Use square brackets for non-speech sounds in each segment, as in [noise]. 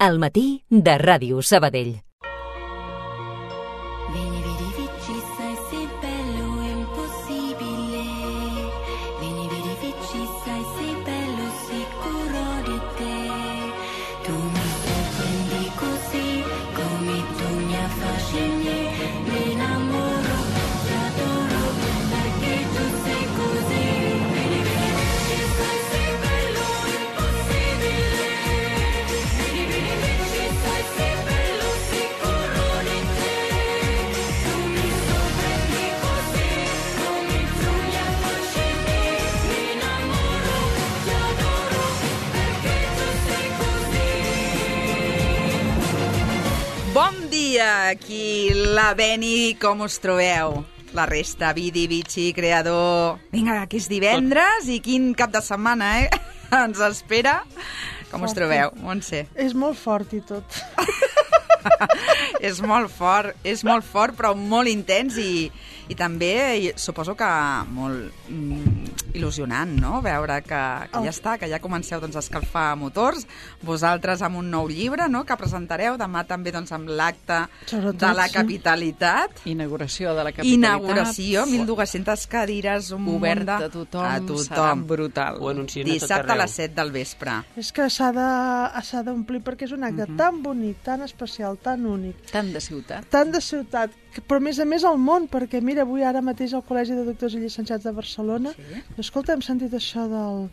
al matí de Ràdio Sabadell. Dia, aquí la Beni, com us trobeu? La resta, Vidi, Vici, creador... Vinga, que és divendres i quin cap de setmana, eh? [laughs] Ens espera. Com us trobeu, Montse? És molt fort i tot. [laughs] és molt fort, és molt fort, però molt intens i, i també i suposo que molt mm, il·lusionant, no?, veure que, que ja està, que ja comenceu doncs, a escalfar motors, vosaltres amb un nou llibre, no?, que presentareu demà també doncs, amb l'acte de la sí. capitalitat. Inauguració de la capitalitat. Inauguració, 1.200 cadires, un Obert munt de... a tothom, a serà tothom. brutal. Ho anuncien a tot Dissabte a arreu. les 7 del vespre. És que s'ha de- s'ha d'omplir perquè és un acte tan bonic, tan especial, tan únic, Tant de ciutat. tant de ciutat, però a més a més al món, perquè mira, avui ara mateix al Col·legi de Doctors i Llicenciats de Barcelona, Sí. escolta, hem sentit això del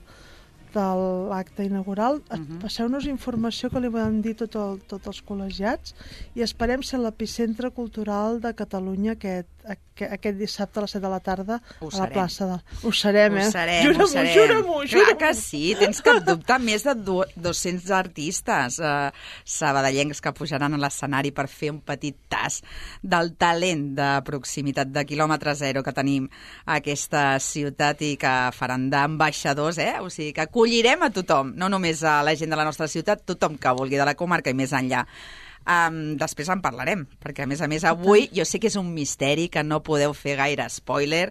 de l'acte inaugural, uh passeu-nos informació que li podem dir tot el, tots els col·legiats i esperem ser l'epicentre cultural de Catalunya aquest, aquest, dissabte a les 7 de la tarda Ho a la serem. plaça de... Ho serem, eh? Ho serem, jura-m'ho, ho serem. jura-m'ho, Clar jura-m'ho. que sí, tens cap dubte. Més de du 200 artistes eh, sabadellencs que pujaran a l'escenari per fer un petit tas del talent de proximitat de quilòmetre zero que tenim a aquesta ciutat i que faran d'ambaixadors, eh? O sigui, que acollirem a tothom, no només a la gent de la nostra ciutat, tothom que vulgui de la comarca i més enllà. Um, després en parlarem, perquè a més a més avui jo sé que és un misteri que no podeu fer gaire spoiler,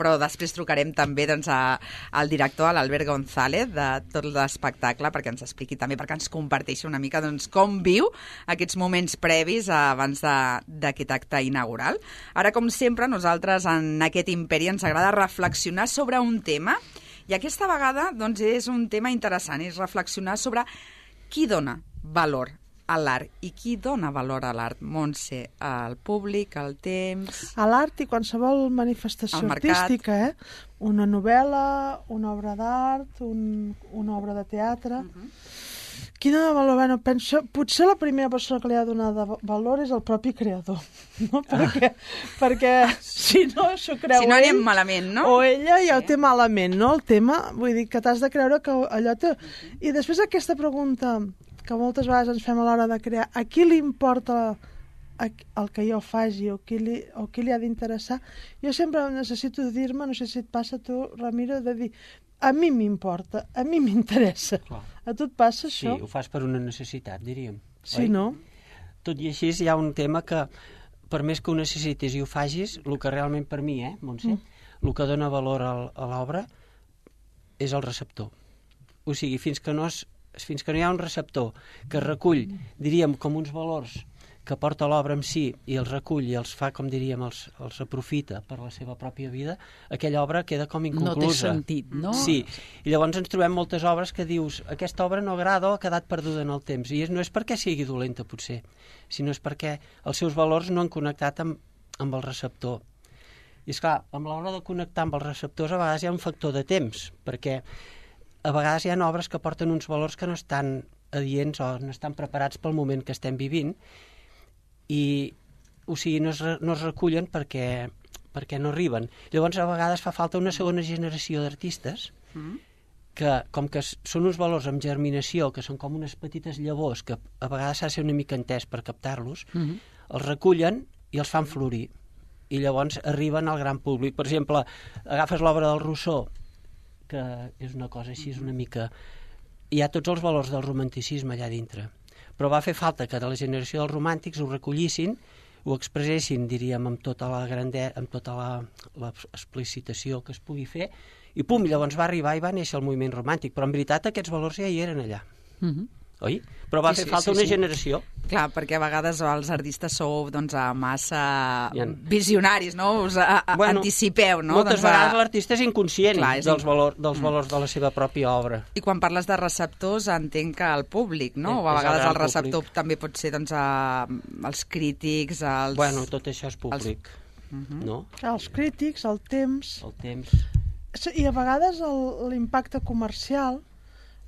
però després trucarem també doncs, a, al director, a l'Albert González, de tot l'espectacle, perquè ens expliqui també, perquè ens comparteixi una mica doncs, com viu aquests moments previs abans de- d'aquest acte inaugural. Ara, com sempre, nosaltres en aquest imperi ens agrada reflexionar sobre un tema, i aquesta vegada doncs, és un tema interessant, és reflexionar sobre qui dona valor a l'art i qui dona valor a l'art, Montse, al públic, al temps... a l'art i qualsevol manifestació artística, eh? Una novel·la, una obra d'art, un, una obra de teatre... Uh Mhm. -huh. Quina valor? Bueno, penso, potser la primera persona que li ha donat de valor és el propi creador, [laughs] no? Perquè, perquè si no s'ho creu si no ell, anem malament, no? o ella ja ho té malament, no? El tema, vull dir que t'has de creure que allò té... I després aquesta pregunta que moltes vegades ens fem a l'hora de crear, a qui li importa el que jo faci o qui li, o qui li ha d'interessar, jo sempre necessito dir-me, no sé si et passa a tu, Ramiro, de dir, a mi m'importa, a mi m'interessa. A tu et passa Sí, això? ho fas per una necessitat, diríem. Sí, oi? no? Tot i així hi ha un tema que, per més que ho necessitis i ho facis, el que realment per mi, eh, Montse, mm. el que dona valor al- a l'obra és el receptor. O sigui, fins que no, es, fins que no hi ha un receptor que recull, diríem, com uns valors que porta l'obra en si i els recull i els fa, com diríem, els, els aprofita per la seva pròpia vida, aquella obra queda com No inconclusa. té sentit, no? Sí, i llavors ens trobem moltes obres que dius aquesta obra no agrada o ha quedat perduda en el temps. I no és perquè sigui dolenta, potser, sinó és perquè els seus valors no han connectat amb, amb el receptor. I és clar, amb l'hora de connectar amb els receptors a vegades hi ha un factor de temps, perquè a vegades hi ha obres que porten uns valors que no estan adients o no estan preparats pel moment que estem vivint i o sigui, no es, no es recullen perquè, perquè no arriben. Llavors, a vegades fa falta una segona generació d'artistes Mm. que, com que són uns valors amb germinació, que són com unes petites llavors que a vegades s'ha de ser una mica entès per captar-los, Mm -hmm. els recullen i els fan florir. I llavors arriben al gran públic. Per exemple, agafes l'obra del Rousseau, que és una cosa així, és una mica... Hi ha tots els valors del romanticisme allà dintre. Però va fer falta que de la generació dels romàntics ho recollissin, ho expressessin, diríem, amb tota la grandesa, amb tota la, la explicitació que es pugui fer, i pum, llavors va arribar i va néixer el moviment romàntic. Però en veritat aquests valors ja hi eren allà. Mm -hmm. Oi? Però va Sí, fer sí, falta sí, una sí. generació. Clar, perquè a vegades els artistes sou doncs, a massa ha- visionaris, no? Us a, a, Bueno, anticipeu, no? Moltes doncs, a- vegades l'artista és inconscient Clar, és dels, valor, dels valors de la seva pròpia obra. I quan parles de receptors, entenc que el públic, no? Eh, O a el vegades el receptor públic. també pot ser doncs, a, els crítics, els... Bueno, tot això és públic, Mhm. no? Els crítics, el temps... El temps... I a vegades l'impacte comercial,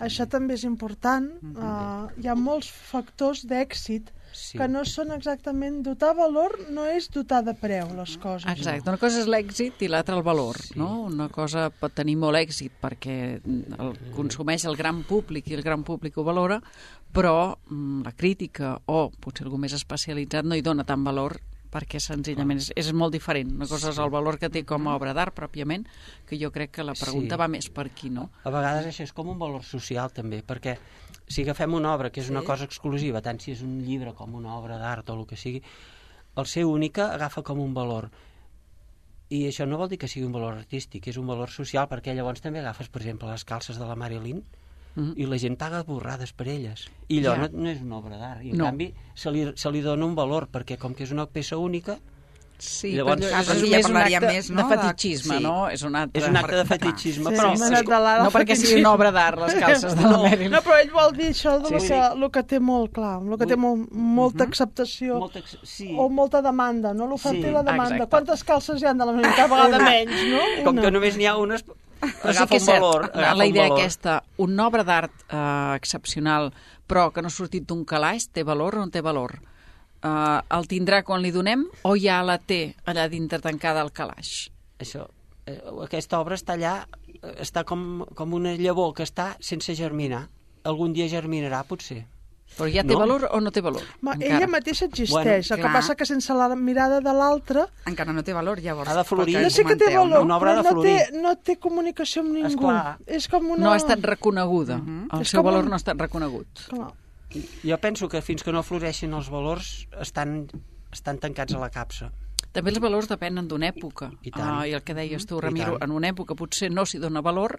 això també és important. Uh, hi ha molts factors d'èxit Sí. que no són exactament... Dotar valor no és dotar de preu les coses. Exacte, una cosa és l'èxit i l'altra el valor, no? Una cosa pot tenir molt èxit perquè el consumeix el gran públic i el gran públic ho valora, però mm, la crítica o potser algú més especialitzat no hi dona tant valor perquè senzillament és, és molt diferent. Una cosa és el valor que té com a obra d'art pròpiament, que jo crec que la pregunta Sí. va més per aquí, no? A vegades això és com un valor social també, perquè si agafem una obra que és una cosa exclusiva, tant si és un llibre com una obra d'art o el que sigui, el ser única agafa com un valor. I això no vol dir que sigui un valor artístic, és un valor social, perquè llavors també agafes, per exemple, les calces de la Marilyn, Mhm. i la gent paga borrades per elles. I allò Ja. no, no és una obra d'art. I en No. canvi se li, se li dona un valor, perquè com que és una peça única, Sí, Llavors, però ah, és, però és ja més un acte més, no, de fetichisme, sí. no? És un acte, és un acte de fetichisme, Sí, però... és- anat de l'ara no perquè sigui una obra d'art, les calces de la Marilyn. No, però ell vol dir això de Sí, lo, sí. que, lo que té molt clar, lo que té molt, molta acceptació Molta, ex- sí. o molta demanda, no? L'oferta Sí, i la demanda. exacte. Quantes calces hi ha de la Marilyn? [laughs] Cada vegada menys, no? Com Una. que només n'hi ha unes, Però sí agafa que és un cert, valor. la, agafa la un idea valor. aquesta, una obra d'art eh, excepcional, però que no ha sortit d'un calaix, té valor o no té valor? Eh, el tindrà quan li donem o ja la té allà dintre tancada al calaix? Això, eh, aquesta obra està allà, eh, està com, com una llavor que està sense germinar. Algun dia germinarà, potser. Però ja té No. valor o no té valor? Ma, encara? ella mateixa existeix, Bueno, el que clar. passa que sense la mirada de l'altre Encara no té valor, llavors. Ha de florir. no sé que té valor, Una obra però de no té, no té comunicació amb ningú. Esclar. És com una... No ha estat reconeguda. El És seu valor un- no ha estat reconegut. Clar. Jo penso que fins que no floreixin els valors estan, estan tancats a la capsa. També els valors depenen d'una època. I tant. Ah, I el que deies tu, I Ramiro, en una època potser no s'hi dona valor,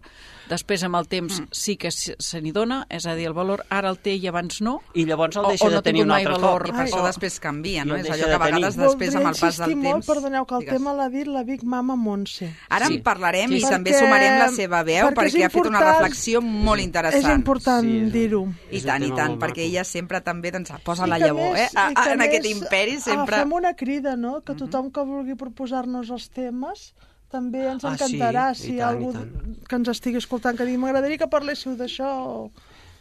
després amb el temps sí que se n'hi dona, és a dir, el valor ara el té i abans no, I llavors el O- deixa o no de tenir un altre valor. cop. I per Ai, això després canvia, no? I És allò que a vegades tenir. després, amb el pas del temps... molt, perdoneu, que el Digues. tema l'ha dit la Big Mama Montse. Ara Sí. en parlarem Sí, i sí. també Perquè- sumarem la seva veu perquè perquè, ha fet una reflexió molt interessant. És important Sí, dir-ho. I tant, i tant, perquè ella sempre també doncs, posa I la llavor, eh? A, i que a, en aquest imperi sempre... Agafem una crida, no?, que tothom que vulgui proposar-nos els temes també ens Ah, sí, encantarà i si hi tant, algú que ens estigui escoltant que digui m'agradaria que parléssiu d'això o...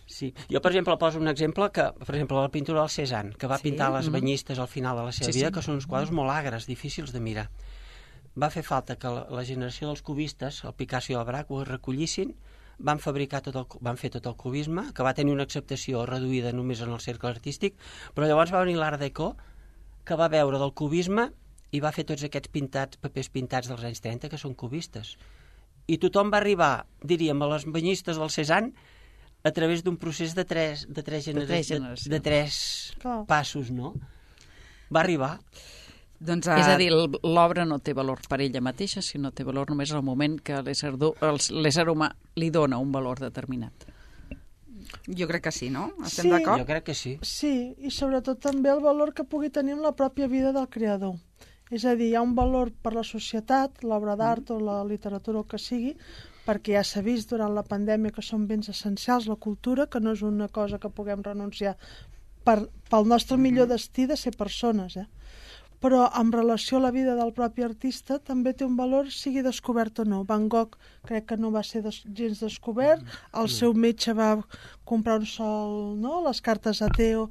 Sí. Jo, per exemple, poso un exemple que, per exemple, la pintura del Cézanne, que va Sí? pintar les banyistes al final de la seva Sí, vida, sí. que són uns quadres molt agres, difícils de mirar. Va fer falta que la, la generació dels cubistes, el Picasso i el Braque, ho recollissin, van fabricar tot el, van fer tot el cubisme, que va tenir una acceptació reduïda només en el cercle artístic, però llavors va venir l'Art Deco, que va veure del cubisme i va fer tots aquests pintats, papers pintats dels anys 30, que són cubistes. I tothom va arribar, diríem, a les banyistes del Cézanne a través d'un procés de tres, de tres, gener... tres de, generacions. de tres Clar. passos, no? Va arribar. Doncs, És a dir, l'obra no té valor per ella mateixa, sinó té valor només al moment que l'ésser humà li dona un valor determinat. jo crec que sí, no? Estem Sí. d'acord? Jo crec que sí. Sí, i sobretot també el valor que pugui tenir en la pròpia vida del creador. És a dir, hi ha un valor per la societat, l'obra d'art o la literatura o que sigui, perquè ja s'ha vist durant la pandèmia que són béns essencials, la cultura, que no és una cosa que puguem renunciar per, pel nostre millor destí de ser persones, eh? però en relació a la vida del propi artista també té un valor, sigui descobert o no. Van Gogh crec que no va ser des, gens descobert, el seu metge va comprar un sol, no?, les cartes a Teo.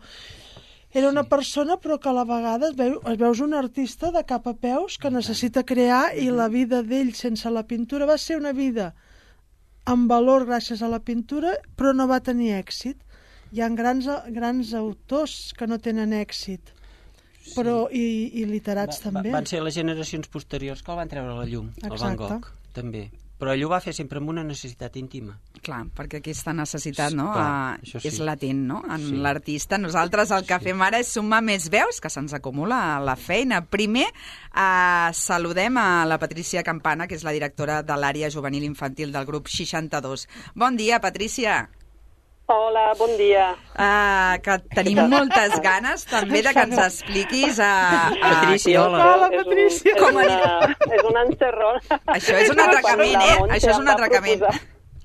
Era una persona però que a la vegada es, veu, es veus un artista de cap a peus que necessita crear i la vida d'ell sense la pintura va ser una vida amb valor gràcies a la pintura però no va tenir èxit. Hi ha grans, grans autors que no tenen èxit però i, i literats Va- també. Va, van ser les generacions posteriors que el van treure a la llum, el Van Exacte. Gogh, també. Però ell ho va fer sempre amb una necessitat íntima. Clar, perquè aquesta necessitat no? Clar, Ah, sí. és latent no? en Sí. l'artista. Nosaltres el que fem ara és sumar més veus que se'ns acumula a la feina. Primer, eh, saludem a la Patrícia Campana, que és la directora de l'àrea juvenil infantil del grup 62. Bon dia, Patrícia. Hola, bon dia. Uh, que tenim moltes ganes també de que ens expliquis a... a... Patricia, hola. Hola, És un- Patricia. És, una, és un encerrón. Això és un atracament, eh? Això és un atracament.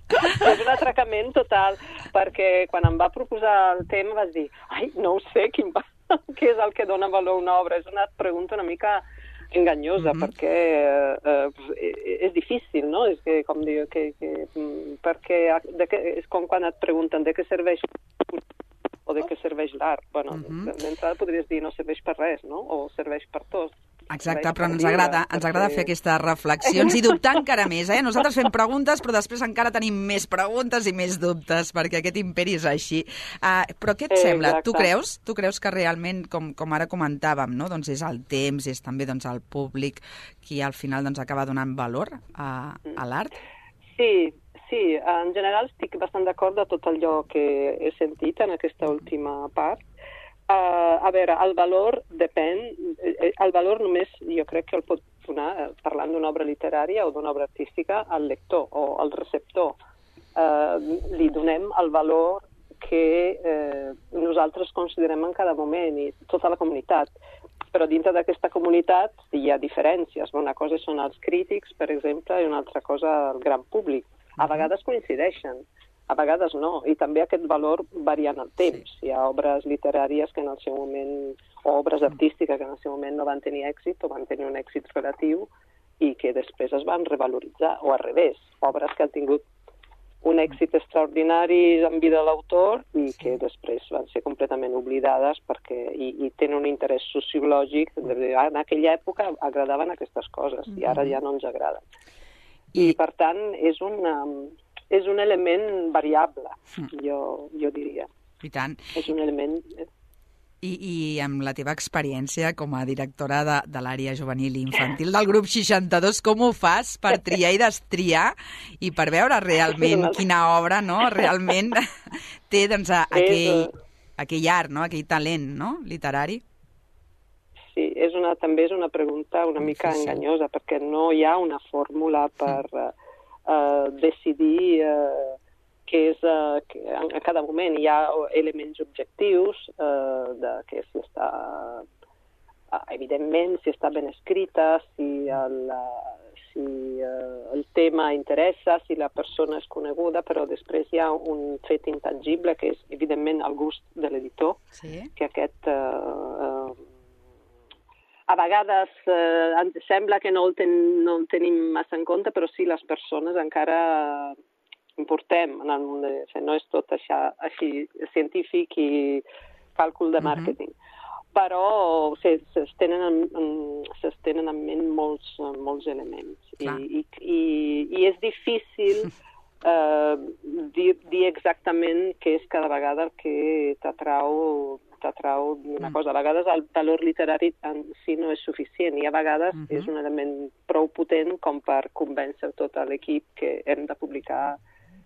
És un atracament total, perquè quan em va proposar el tema vas dir, ai, no ho sé, quin va... [laughs] què és el que dona valor a una obra? És una pregunta una mica enganyosa, Mhm. perquè eh, eh, és difícil, no? És que, com diu, que, que, mm, perquè de que, és com quan et pregunten de què serveix o de què serveix l'art. Bueno, Mhm. d'entrada podries dir no serveix per res, no? O serveix per tot. Exacte, però per ens agrada, ens agrada fer aquestes reflexions i dubtar encara més, eh? Nosaltres fem preguntes, però després encara tenim més preguntes i més dubtes, perquè aquest imperi és així. Uh, però què et sembla? Exacte. Tu creus? Tu creus que realment, com, com ara comentàvem, no? doncs és el temps, és també doncs, el públic qui al final doncs, acaba donant valor a, a l'art? Sí, sí, en general estic bastant d'acord de tot allò que he sentit en aquesta última part. Uh, a veure, el valor depèn, eh, el valor només jo crec que el pot donar, eh, parlant d'una obra literària o d'una obra artística, al lector o al receptor. Uh, li donem el valor que eh, nosaltres considerem en cada moment i tota la comunitat. Però dintre d'aquesta comunitat hi ha diferències. Una cosa són els crítics, per exemple, i una altra cosa el gran públic. A vegades coincideixen, a vegades no, i també aquest valor varia en el temps. Hi ha obres literàries que en el seu moment, o obres artístiques que en el seu moment no van tenir èxit o van tenir un èxit relatiu i que després es van revaloritzar, o al revés, obres que han tingut un èxit extraordinari en vida de l'autor i que després van ser completament oblidades perquè i, i tenen un interès sociològic de dir, "Ah, en aquella època agradaven aquestes coses i ara ja no ens agraden. I, per tant, és, una, és un element variable, jo, jo diria. I tant. És un element... I, I amb la teva experiència com a directora de, de l'àrea juvenil i infantil del grup 62, com ho fas per triar i destriar i per veure realment quina obra no, realment [laughs] té doncs, aquell, aquell art, no, aquell talent no, literari? Sí, és una, també és una pregunta una mica Difícil. enganyosa, perquè no hi ha una fórmula per uh, uh, decidir uh, que és, uh, que en, en cada moment hi ha elements objectius uh, de que si està uh, evidentment si està ben escrita, si el, uh, si uh, el tema interessa, si la persona és coneguda, però després hi ha un fet intangible que és evidentment el gust de l'editor, Sí. que aquest eh, eh, a vegades eh, ens sembla que no el, ten, no el tenim massa en compte, però sí les persones encara importem en el món de... o sigui, No és tot això, així científic i càlcul de màrqueting. Però se- s'estenen en, en, s'estenen en ment molts, molts elements. I, i, i, I és difícil [laughs] eh, dir, dir exactament què és cada vegada el que t'atrau t'atrau una Mm. cosa. A vegades el valor literari en si no és suficient i a vegades Mhm. és un element prou potent com per convèncer tot l'equip que hem de publicar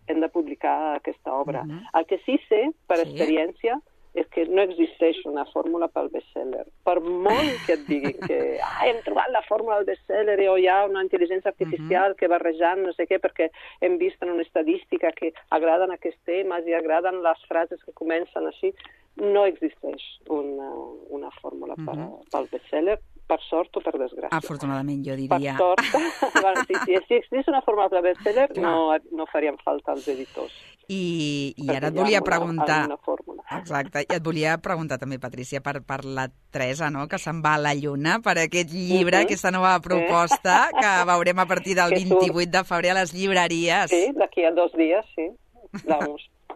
hem de publicar aquesta obra. Mhm. El que sí sé, per Sí. experiència, és que no existeix una fórmula pel bestseller. Per molt que et diguin que [laughs] ah, hem trobat la fórmula del bestseller o hi ha una intel·ligència artificial que barrejant no sé què, perquè hem vist en una estadística que agraden aquests temes i agraden les frases que comencen així, no existeix una, una fórmula per, pel bestseller, per sort o per desgràcia. Afortunadament, jo Per diria... sort, [laughs] bueno, si, si, si existís una fórmula per bestseller, no, no farien falta els editors. I, i ara et volia una- preguntar... Una fórmula. Exacte, i et volia preguntar també, Patricia, per, per la Teresa, no?, que se'n va a la Lluna, per aquest llibre, Mhm. aquesta nova proposta, que veurem a partir del Que surt. 28 de febrer a les llibreries. Sí, d'aquí a dos dies, sí. [laughs]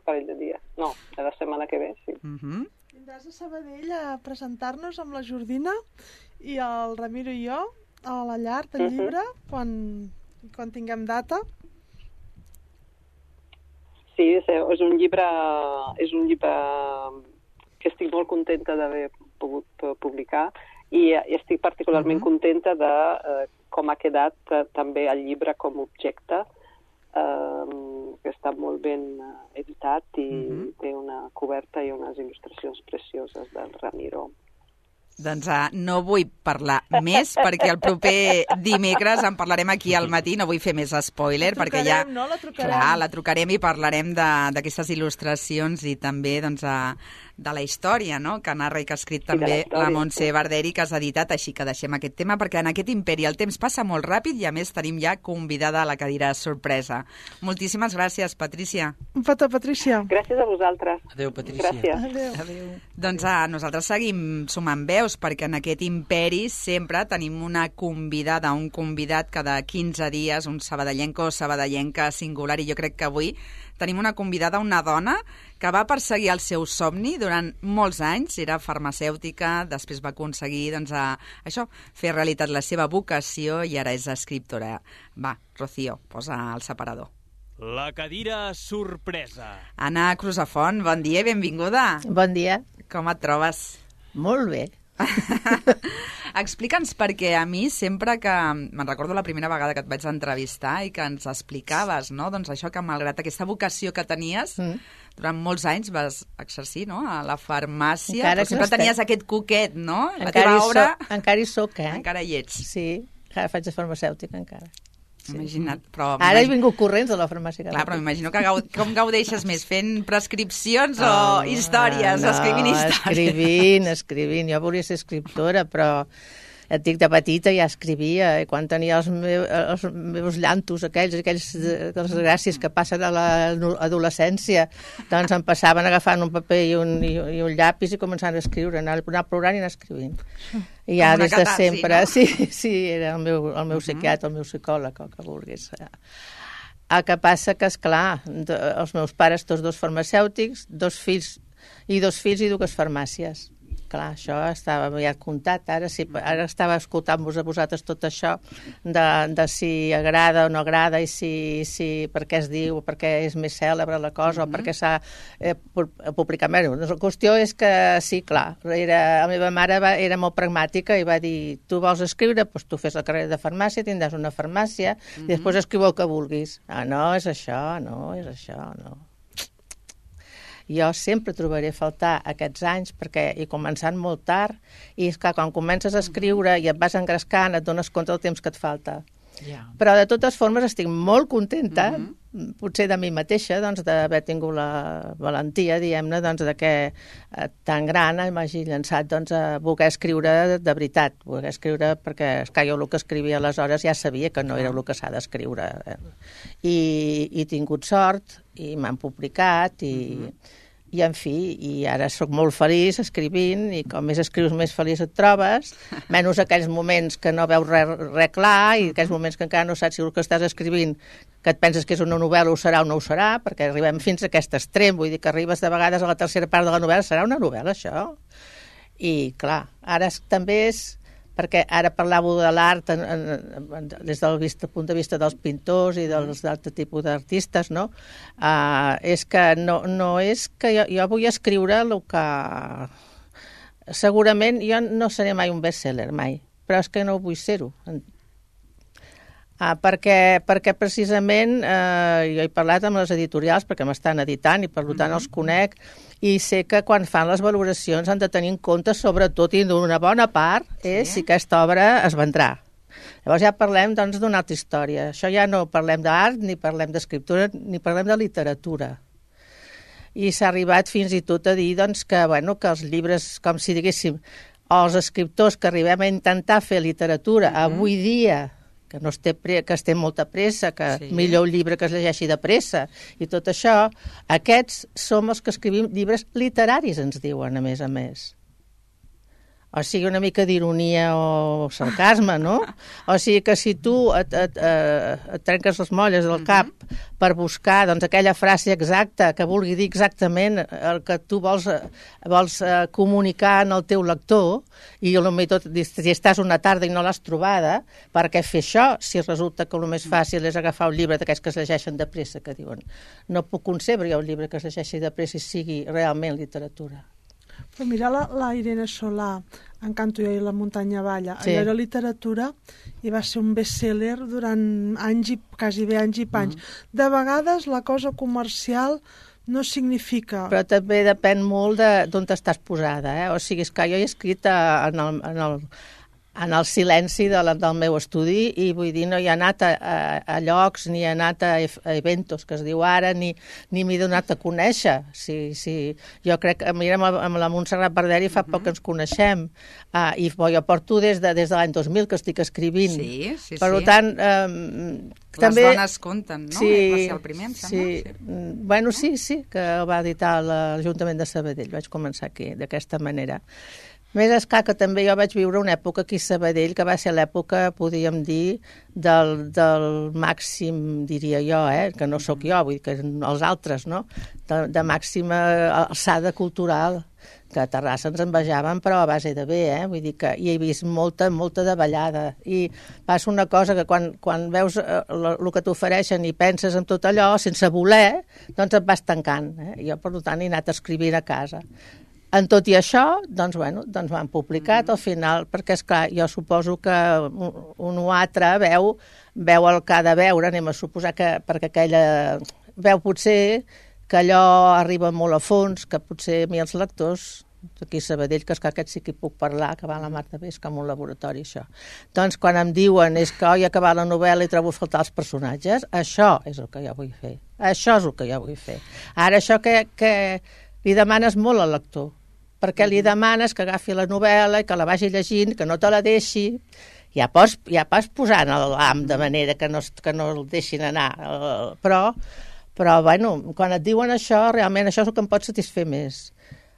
parell de dies. No, de la setmana que ve, sí. Mhm. Vindràs a Sabadell a presentar-nos amb la Jordina i el Ramiro i jo a la llar del Mhm. llibre quan, quan tinguem data. Sí, és, és un llibre, és un llibre que estic molt contenta d'haver pogut publicar i eh, estic particularment Mhm. contenta de eh, com ha quedat eh, també el llibre com a objecte, eh, està molt ben eh, editat i Mhm. té una coberta i unes il·lustracions precioses del Ramiro. Doncs uh, no vull parlar més perquè el proper dimecres en parlarem aquí al matí, no vull fer més spoiler La perquè ja... no? La trucarem. Clar, la trucarem i parlarem de- d'aquestes il·lustracions i també doncs, uh, de la història no? que narra i que ha escrit de la també història, la Montse Barderi que has editat, així que deixem aquest tema perquè en aquest imperi el temps passa molt ràpid i a més tenim ja convidada a la cadira sorpresa. Moltíssimes gràcies, Patrícia. Un petó, Patrícia. Gràcies a vosaltres. Adéu, Patrícia. Gràcies. Adéu. Adéu. Doncs ah, nosaltres seguim sumant veus perquè en aquest imperi sempre tenim una convidada, un convidat cada 15 dies, un sabadellenco o sabadellenca singular i jo crec que avui tenim una convidada, una dona que va perseguir el seu somni durant molts anys, era farmacèutica, després va aconseguir doncs, a, això, fer realitat la seva vocació i ara és escriptora. Va, Rocío, posa el separador. La cadira sorpresa. Anna Cruzafont, bon dia i benvinguda. Bon dia. Com et trobes? Molt bé. [laughs] Explica'ns perquè a mi sempre que... Me'n recordo la primera vegada que et vaig entrevistar i que ens explicaves, no? Doncs això que malgrat aquesta vocació que tenies, mm. durant molts anys vas exercir, no?, a la farmàcia, Encara però sempre tenies aquest coquet, no? La encara, teva hi obra soc, encara hi soc, eh? encara hi ets. Sí, encara faig de farmacèutica, encara. Sí. Imagina't, però... Ara he vingut corrents de la farmàcia. Clar, però m'imagino que gau... com gaudeixes més? Fent prescripcions o Oh, històries? no, escrivint històries? Escrivint, escrivint. Jo volia ser escriptora, però et dic, de petita ja escrivia, i quan tenia els, meu, els meus llantos, aquells, aquells de- les gràcies que passen a l'adolescència, doncs em passaven agafant un paper i un, i, i un llapis i començant a escriure, anar, anar plorant i anar escrivint. I ja des de catarsi, sempre, no? [laughs] sí, sí, era el meu, el meu psiquiatre, el meu psicòleg, el que vulguis. El que passa que, és clar, els meus pares, tots dos farmacèutics, dos fills i dos fills i dues farmàcies. Clar, això estava ja comptat. Ara, sí, ara estava escoltant-vos a vosaltres tot això de, de si agrada o no agrada i si, si per què es diu, per què és més cèlebre la cosa, o per què s'ha eh, pu- publicat. Bé, la qüestió és que sí, clar, era, la meva mare va, era molt pragmàtica i va dir, tu vols escriure, doncs tu fes la carrera de farmàcia, tindràs una farmàcia, i després escriu el que vulguis. Ah, no, és això, no, és això, no jo sempre trobaré faltar aquests anys perquè he començat molt tard i és que quan comences a escriure i et vas engrescant et dones compte del temps que et falta. Però de totes formes estic molt contenta, mm -hmm. potser de mi mateixa, doncs, d'haver tingut la valentia, diguem-ne, doncs, de que eh, tan gran m'hagi llançat doncs, a voler escriure de, de veritat, voler escriure perquè, esclar, jo el que escrivia aleshores ja sabia que no era el que s'ha d'escriure. Eh? I, I he tingut sort, i m'han publicat, i... Mm -hmm i en fi, i ara sóc molt feliç escrivint i com més escrius més feliç et trobes, [laughs] menys aquells moments que no veus res, res clar i aquells moments que encara no saps si el que estàs escrivint que et penses que és una novel·la ho serà o no ho serà, perquè arribem fins a aquest extrem, vull dir que arribes de vegades a la tercera part de la novel·la, serà una novel·la això? I clar, ara és, també és perquè ara parlàveu de l'art des del vista, punt de vista dels pintors i dels d'altre tipus d'artistes, no? Uh, és que no, no és que jo, jo vull escriure el que... Segurament jo no seré mai un bestseller, mai, però és que no vull ser-ho. Ah, perquè, perquè precisament eh, jo he parlat amb les editorials perquè m'estan editant i per tant els conec i sé que quan fan les valoracions han de tenir en compte sobretot i d'una bona part és si aquesta obra es vendrà. Llavors ja parlem doncs d'una altra història. Això ja no parlem d'art, ni parlem d'escriptura, ni parlem de literatura. I s'ha arribat fins i tot a dir doncs, que, bueno, que els llibres, com si diguéssim, els escriptors que arribem a intentar fer literatura mm -hmm. avui dia que no es té pre que es té molta pressa, que Sí. millor un llibre que es llegeixi de pressa i tot això, aquests som els que escrivim llibres literaris, ens diuen, a més a més. O sigui, una mica d'ironia o sarcasme, no? O sigui que si tu et, et, et, et trenques les molles del cap per buscar doncs, aquella frase exacta que vulgui dir exactament el que tu vols, eh, vols eh, comunicar en el teu lector i potser tot, si estàs una tarda i no l'has trobada, per què fer això si resulta que el més fàcil és agafar un llibre d'aquests que es llegeixen de pressa, que diuen no puc concebre jo un llibre que es llegeixi de pressa i sigui realment literatura. Però mira la, la Irene Solà, en Canto jo i la muntanya balla. Sí. Allò era literatura i va ser un best-seller durant anys i quasi bé anys i panys. De vegades la cosa comercial no significa... Però també depèn molt de- d'on estàs posada, eh? O sigui, és que jo he escrit a, en, el, en, el, en el silenci de la, del meu estudi i vull dir, no hi ha anat a, a, a llocs, ni he anat a, a eventos, que es diu ara, ni, ni m'he donat a conèixer. Sí, sí. Jo crec que, mira, amb, amb la Montserrat Barderi fa poc que ens coneixem, uh, i bo, jo porto des de, des de l'any 2000 que estic escrivint. Sí, sí, per sí. tant, um, Les també... dones compten, no? Eh, Va ser el primer, em sembla. Sí. Mm, Bueno, sí, sí, que va editar l'Ajuntament de Sabadell. Vaig començar aquí, d'aquesta manera. Més esclar que també jo vaig viure una època aquí a Sabadell, que va ser l'època, podríem dir, del, del màxim, diria jo, eh? que no sóc jo, vull dir que els altres, no? De, de màxima alçada cultural que a Terrassa ens envejaven, però a base de bé, eh? Vull dir que hi he vist molta, molta de ballada. I passa una cosa que quan, quan veus eh, el que t'ofereixen i penses en tot allò, sense voler, doncs et vas tancant. Eh? Jo, per tant, he anat escrivint a casa. En tot i això, doncs, bueno, doncs m'han publicat al final, perquè, és clar jo suposo que un, un o altre veu, veu el que ha de veure, anem a suposar que, perquè aquella veu potser que allò arriba molt a fons, que potser a mi els lectors aquí a Sabadell, que és que aquest sí que puc parlar, que va a la mar de bé, és com un laboratori, això. Doncs quan em diuen és que oi, he acabat la novel·la i trobo a faltar els personatges, això és el que jo vull fer. Això és el que jo vull fer. Ara, això que, que li demanes molt al lector, perquè li demanes que agafi la novel·la i que la vagi llegint, que no te la deixi, ja pots, ja pots posar en l'am de manera que no, que no el deixin anar, eh, però, però bueno, quan et diuen això, realment això és el que em pot satisfer més.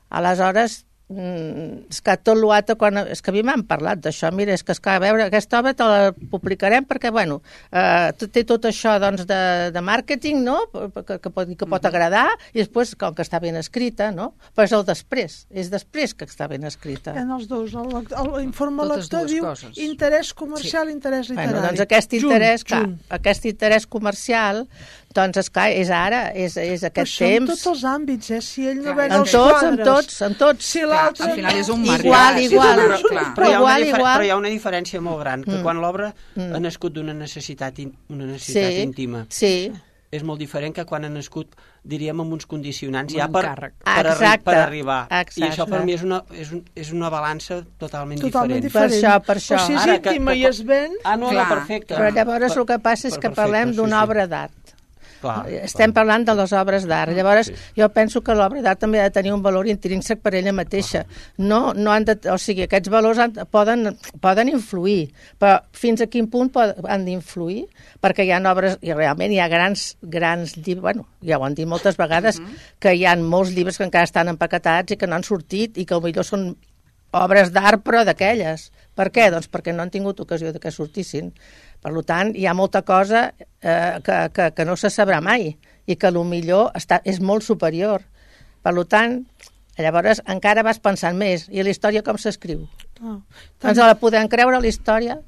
Aleshores, és que tot l'altre, quan, és que a mi m'han parlat d'això, mira, és que, és que a veure, aquesta obra te la publicarem perquè, bueno, eh, té tot això doncs, de, de màrqueting, no?, que, que, pot, que pot agradar, i després, com que està ben escrita, no?, però és el després, és després que està ben escrita. En els dos, el, lec- el, l'informe lector diu coses. interès comercial, interès literari. Bueno, doncs aquest interès, junt, clar, junt. aquest interès comercial, doncs, esclar, és ara, és, és Però aquest en temps... tots els àmbits, eh? Si ell no Clar, veu En els tots, en quadres, tots, en tots. Si Clar, l'altre... al final és un Igual, maridatge, igual. una- clar. Però una igual, igual. Però hi ha una diferència molt gran, que Mm. quan l'obra Mm. ha nascut d'una necessitat, in, una necessitat Sí, íntima, sí. és molt diferent que quan ha nascut, diríem, amb uns condicionants Amb ja per, càrrec. per, arri Exacte, per arribar. I exacte. això per mi és una, és, un, és una balança totalment, Totalment diferent. diferent. Per això, per això. O si és Ara que- íntima que- i es ven... Ah, no, Clar, no, perfecte. Però llavors Per- el que passa és per que perfecte, parlem sí, d'una sí. obra d'art. Clar, Estem clar. parlant de les obres d'art. Llavors, jo penso que l'obra d'art també ha de tenir un valor intrínsec per ella mateixa. No, no han de, o sigui, aquests valors han, poden, poden influir, però fins a quin punt pod, han d'influir? Perquè hi ha obres, i realment hi ha grans, grans llibres, bueno, ja ho han dit moltes vegades, que hi ha molts llibres que encara estan empaquetats i que no han sortit i que millor són obres d'art, però d'aquelles. Per què? Doncs perquè no han tingut ocasió de que sortissin. Per tant, hi ha molta cosa eh, que, que, que no se sabrà mai i que lo millor està, és molt superior. Per tant, llavors encara vas pensant més. I la història com s'escriu? Ah, Ens la podem creure, la història?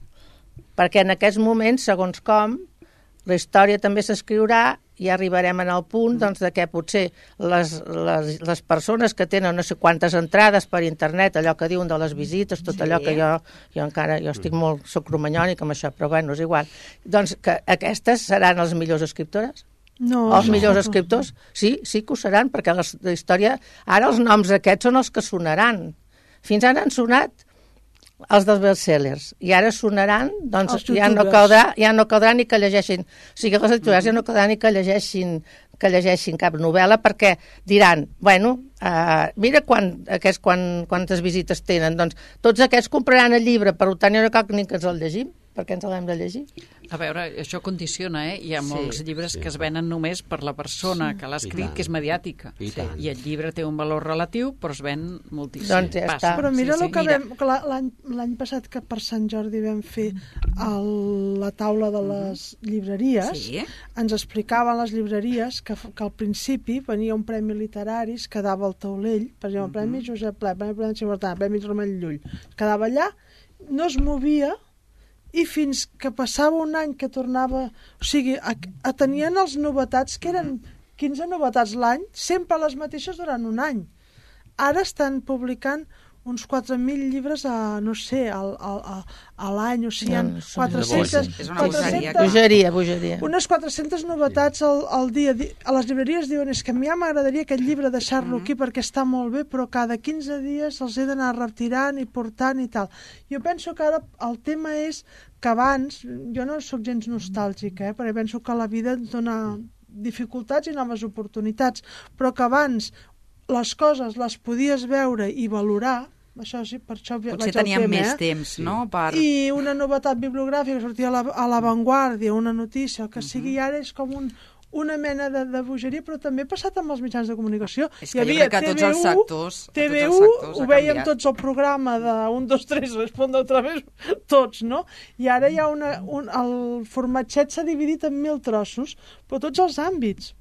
Perquè en aquests moments, segons com, la història també s'escriurà i arribarem en el punt doncs, de que potser les, les, les persones que tenen no sé quantes entrades per internet, allò que diuen de les visites, tot Sí. allò que jo, jo encara jo estic molt, soc romanyònica amb això, però bueno, és igual. Doncs que aquestes seran les millors escriptores? no, els no, millors no. escriptors? Sí, sí que ho seran, perquè la història... Ara els noms aquests són els que sonaran. Fins ara han sonat els dels bestsellers, i ara sonaran, doncs ja no, caldrà, ja no caldrà ni que llegeixin, o sigui, els editors ja no caldrà ni que llegeixin que llegeixin cap novel·la perquè diran, bueno, uh, mira quan, aquests, quan, quantes visites tenen, doncs tots aquests compraran el llibre, per tant ja no cal ni que ens el llegim, perquè ens l'hem de llegir. A veure, això condiciona, eh? Hi ha Sí. molts llibres que es venen només per la persona que l'ha escrit, que és mediàtica. I tant. I el llibre té un valor relatiu, però es ven moltíssim. Doncs ja està. Però mira sí, el que mira. vam... L'any passat que per Sant Jordi vam fer el, la taula de les llibreries, Sí. ens explicaven les llibreries que, que al principi venia un premi literari, es quedava al taulell, per exemple, el Premi Josep Pla, Premi Prudència Mortal, Premi Ramon Llull, es quedava allà, no es movia i fins que passava un any que tornava... O sigui, a, a tenien els novetats, que eren 15 novetats l'any, sempre les mateixes durant un any. Ara estan publicant uns 4.000 llibres a, no sé, al, al, a, a l'any, o sigui, No, no, són 400, És una bogeria, 400 Bogeria, bogeria. unes 400 novetats al, al dia. Di- A les llibreries diuen és que a mi ja m'agradaria aquest llibre deixar-lo aquí perquè està molt bé, però cada 15 dies els he d'anar retirant i portant i tal. Jo penso que ara el tema és que abans, jo no sóc gens nostàlgica, eh, perquè penso que la vida ens dona dificultats i noves oportunitats, però que abans les coses les podies veure i valorar, això sí, per això Potser vaig al teníem tema, més eh? temps, no?, per... i una novetat bibliogràfica que sortia a la- a l'avantguàrdia, una notícia, el que sigui, i ara és com un, una mena de, de bogeria, però també ha passat amb els mitjans de comunicació. És Hi que jo havia crec que tots els TV1, sectors- tots els TV1 sectors ho veiem tots al programa de 1, 2, 3, responde otra vez, tots, no? I ara hi ha una, un, el formatget s'ha dividit en mil trossos, però tots els àmbits.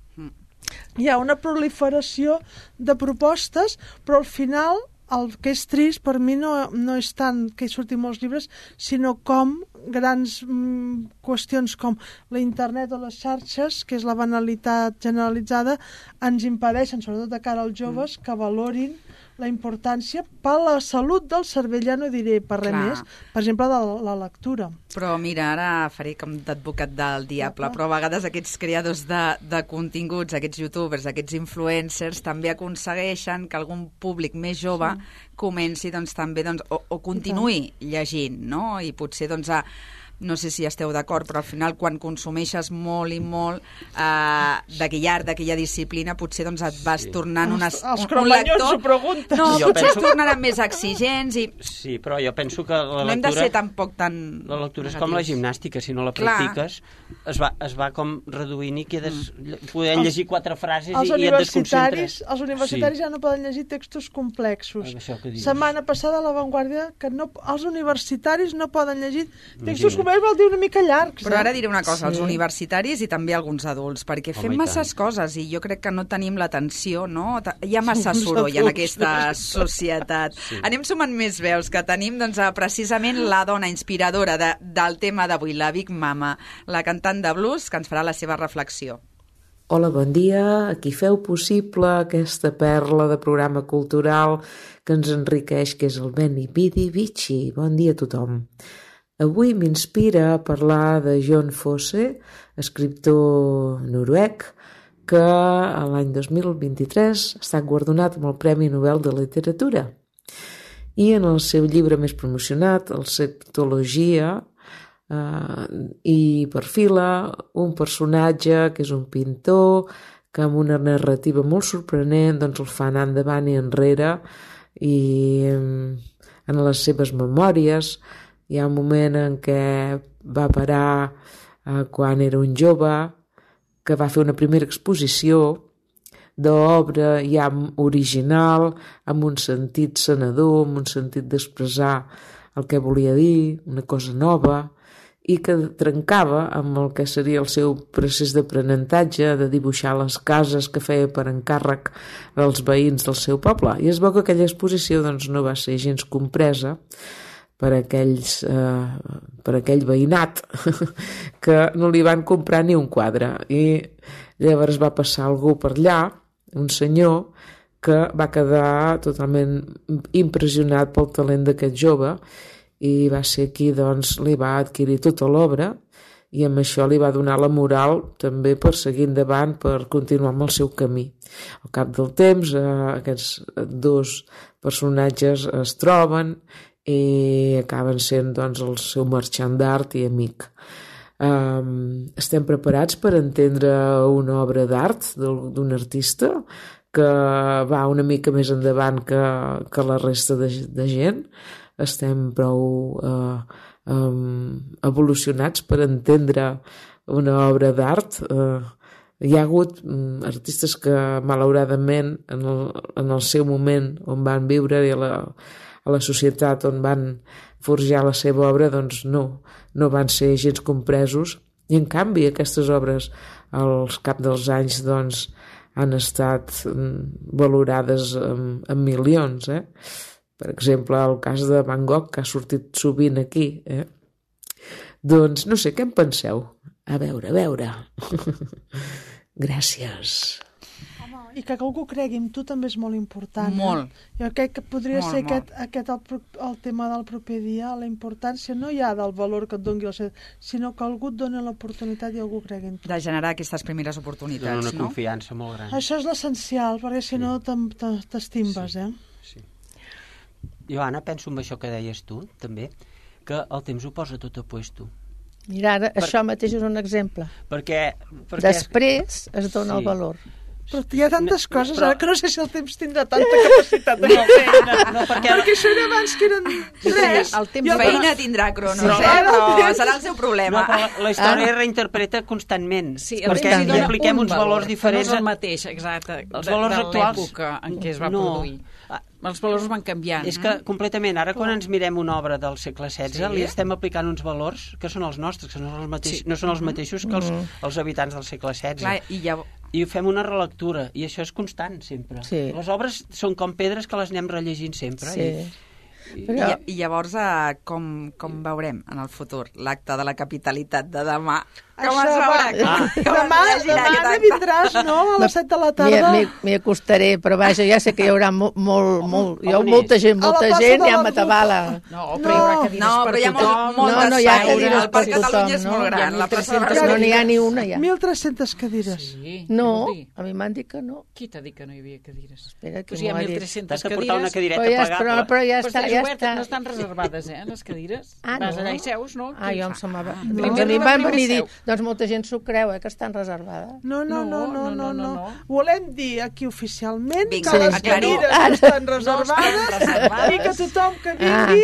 Mm. Hi ha una proliferació de propostes, però al final el que és trist per mi no, no és tant que hi surtin molts llibres, sinó com grans mm, qüestions com la internet o les xarxes, que és la banalitat generalitzada, ens impedeixen, sobretot de cara als joves, que valorin la importància per la salut del cervell, ja no diré per res Clar. més, per exemple, de la, la lectura. Però mira, ara faré com d'advocat del diable, però a vegades aquests creadors de, de continguts, aquests youtubers, aquests influencers, també aconsegueixen que algun públic més jove comenci doncs, també doncs, o, o continuï llegint, no? I potser doncs, a, no sé si esteu d'acord, però al final quan consumeixes molt i molt eh, d'aquella art, d'aquella disciplina, potser doncs et vas Sí. tornant unes, Els- els un, un lector... ho pregunten. No, Jo potser penso- es tornaran més exigents i Sí, però jo penso que la no hem de lectura... ser tampoc tan La lectura és com la negatius. gimnàstica, si no la Clar. practiques es va, es va com reduint i quedes mm. podent llegir quatre frases Els i, i et desconcentres. els universitaris sí. ja no poden llegir textos complexos. Setmana passada a l'avantguàrdia que no, els universitaris no poden llegir textos. Complexos, vol dir una mica llargs. Però ara diré una cosa, Sí. els universitaris i també alguns adults, perquè fem i masses coses i jo crec que no tenim l'atenció, no? Hi ha massa soroll en aquesta societat. Sí. Anem sumant més veus, que tenim doncs, a, precisament la dona inspiradora de, del tema d'avui, la Big Mama, la cantant de blues, que ens farà la seva reflexió. Hola, bon dia. Aquí feu possible aquesta perla de programa cultural que ens enriqueix, que és el Beni Bidi Vici. Bon dia a tothom. Avui m'inspira a parlar de John Fosse, escriptor noruec, que l'any 2023 ha estat guardonat amb el Premi Nobel de Literatura. I en el seu llibre més promocionat, el Septologia, eh, i perfila un personatge que és un pintor que amb una narrativa molt sorprenent doncs el fa anar endavant i enrere i em, en les seves memòries hi ha un moment en què va parar eh, quan era un jove que va fer una primera exposició d'obra ja original, amb un sentit senador, amb un sentit d'expressar el que volia dir, una cosa nova, i que trencava amb el que seria el seu procés d'aprenentatge, de dibuixar les cases que feia per encàrrec dels veïns del seu poble. I es veu que aquella exposició doncs, no va ser gens compresa per, aquells, eh, per aquell veïnat [laughs] que no li van comprar ni un quadre. I llavors va passar algú per allà, un senyor, que va quedar totalment impressionat pel talent d'aquest jove i va ser qui doncs, li va adquirir tota l'obra i amb això li va donar la moral també per seguir endavant, per continuar amb el seu camí. Al cap del temps, eh, aquests dos personatges es troben i acaben sent doncs, el seu marxant d'art i amic. Um, estem preparats per entendre una obra d'art d'un artista que va una mica més endavant que, que la resta de, de gent. Estem prou eh, um, evolucionats per entendre una obra d'art. Eh, hi ha hagut mm, artistes que, malauradament, en el, en el seu moment on van viure i la, la societat on van forjar la seva obra, doncs no, no van ser gens compresos. I, en canvi, aquestes obres, al cap dels anys, doncs, han estat mm, valorades en, en milions, eh? Per exemple, el cas de Van Gogh, que ha sortit sovint aquí, eh? Doncs, no sé, què en penseu? A veure, a veure. [laughs] Gràcies. I que algú cregui en tu també és molt important. Molt. Eh? Jo crec que podria Molt, ser molt. aquest, aquest el, el tema del proper dia, la importància no ja del valor que et doni el set, sinó que algú et doni l'oportunitat i algú cregui en tu. De generar aquestes primeres Dona oportunitats, una no? confiança molt gran. Això és l'essencial, perquè si no t'em- te- t'estimbes, eh? Jo, Anna, penso en això que deies tu, també, que el temps ho posa tot a puesto. Mira, ara, això mateix és un exemple. Perquè... perquè Després es dona Sí. el valor. Però hi ha tantes coses, però- ara que no sé si el temps tindrà tanta capacitat de fer. no, no, perquè... Perquè això era abans que eren tres. el temps el Feina tindrà Cronos, eh? Ara el Però temps- serà el seu No, problema. però la, la història Ah. es reinterpreta constantment. Sí, el perquè hi apliquem un uns valors valor, diferents. que No és el mateix, exacte, Els de, valors de actuals- l'època en què es va No. produir. Els valors van canviant. És que completament, ara quan ens mirem una obra del segle XVI, Sí. li estem aplicant uns valors que són els nostres, que no són els, mateix, Sí. no són els mateixos que els, els habitants del segle XVI. Clar, i llavors... I fem una relectura, i això és constant, sempre. Sí. Les obres són com pedres que les anem rellegint sempre. Sí. I, I, Però- I llavors, eh, com, com veurem en el futur l'acte de la capitalitat de demà? Com Això es veurà? va- Com, com Demà, es demà acte? vindràs, no?, a les 7 de la tarda. M'hi- acostaré, però vaja, ja sé que hi haurà molt, molt, molt, hi ha molta gent, molta gent, de i a la Matabala. No, però hi haurà cadires No, per tothom. molt, molt No, no, hi ha cadires El Parc per Catalunya és tothom, molt no? gran. Hi ha La plaça de 1.300 Barcelona. No n'hi ha ni una, ja. 1.300 cadires. Sí, No, a mi m'han dit que no. Qui t'ha dit que no hi havia cadires? Espera, que m'ho ha dit. 1.300 T'has de cadires. portar una cadireta Però ja, però, ja està, ja està. no estan reservades, eh, les cadires. Ah, Vas allà i seus, no? Ah, jo em semblava... Ah, a mi em van venir a dir. Doncs molta gent s'ho creu, eh, que estan reservades. No, no, no, no, no, no. no. Volem dir aquí oficialment Vinga, que les cadires Ara. no estan No estan reservades i que tothom que vingui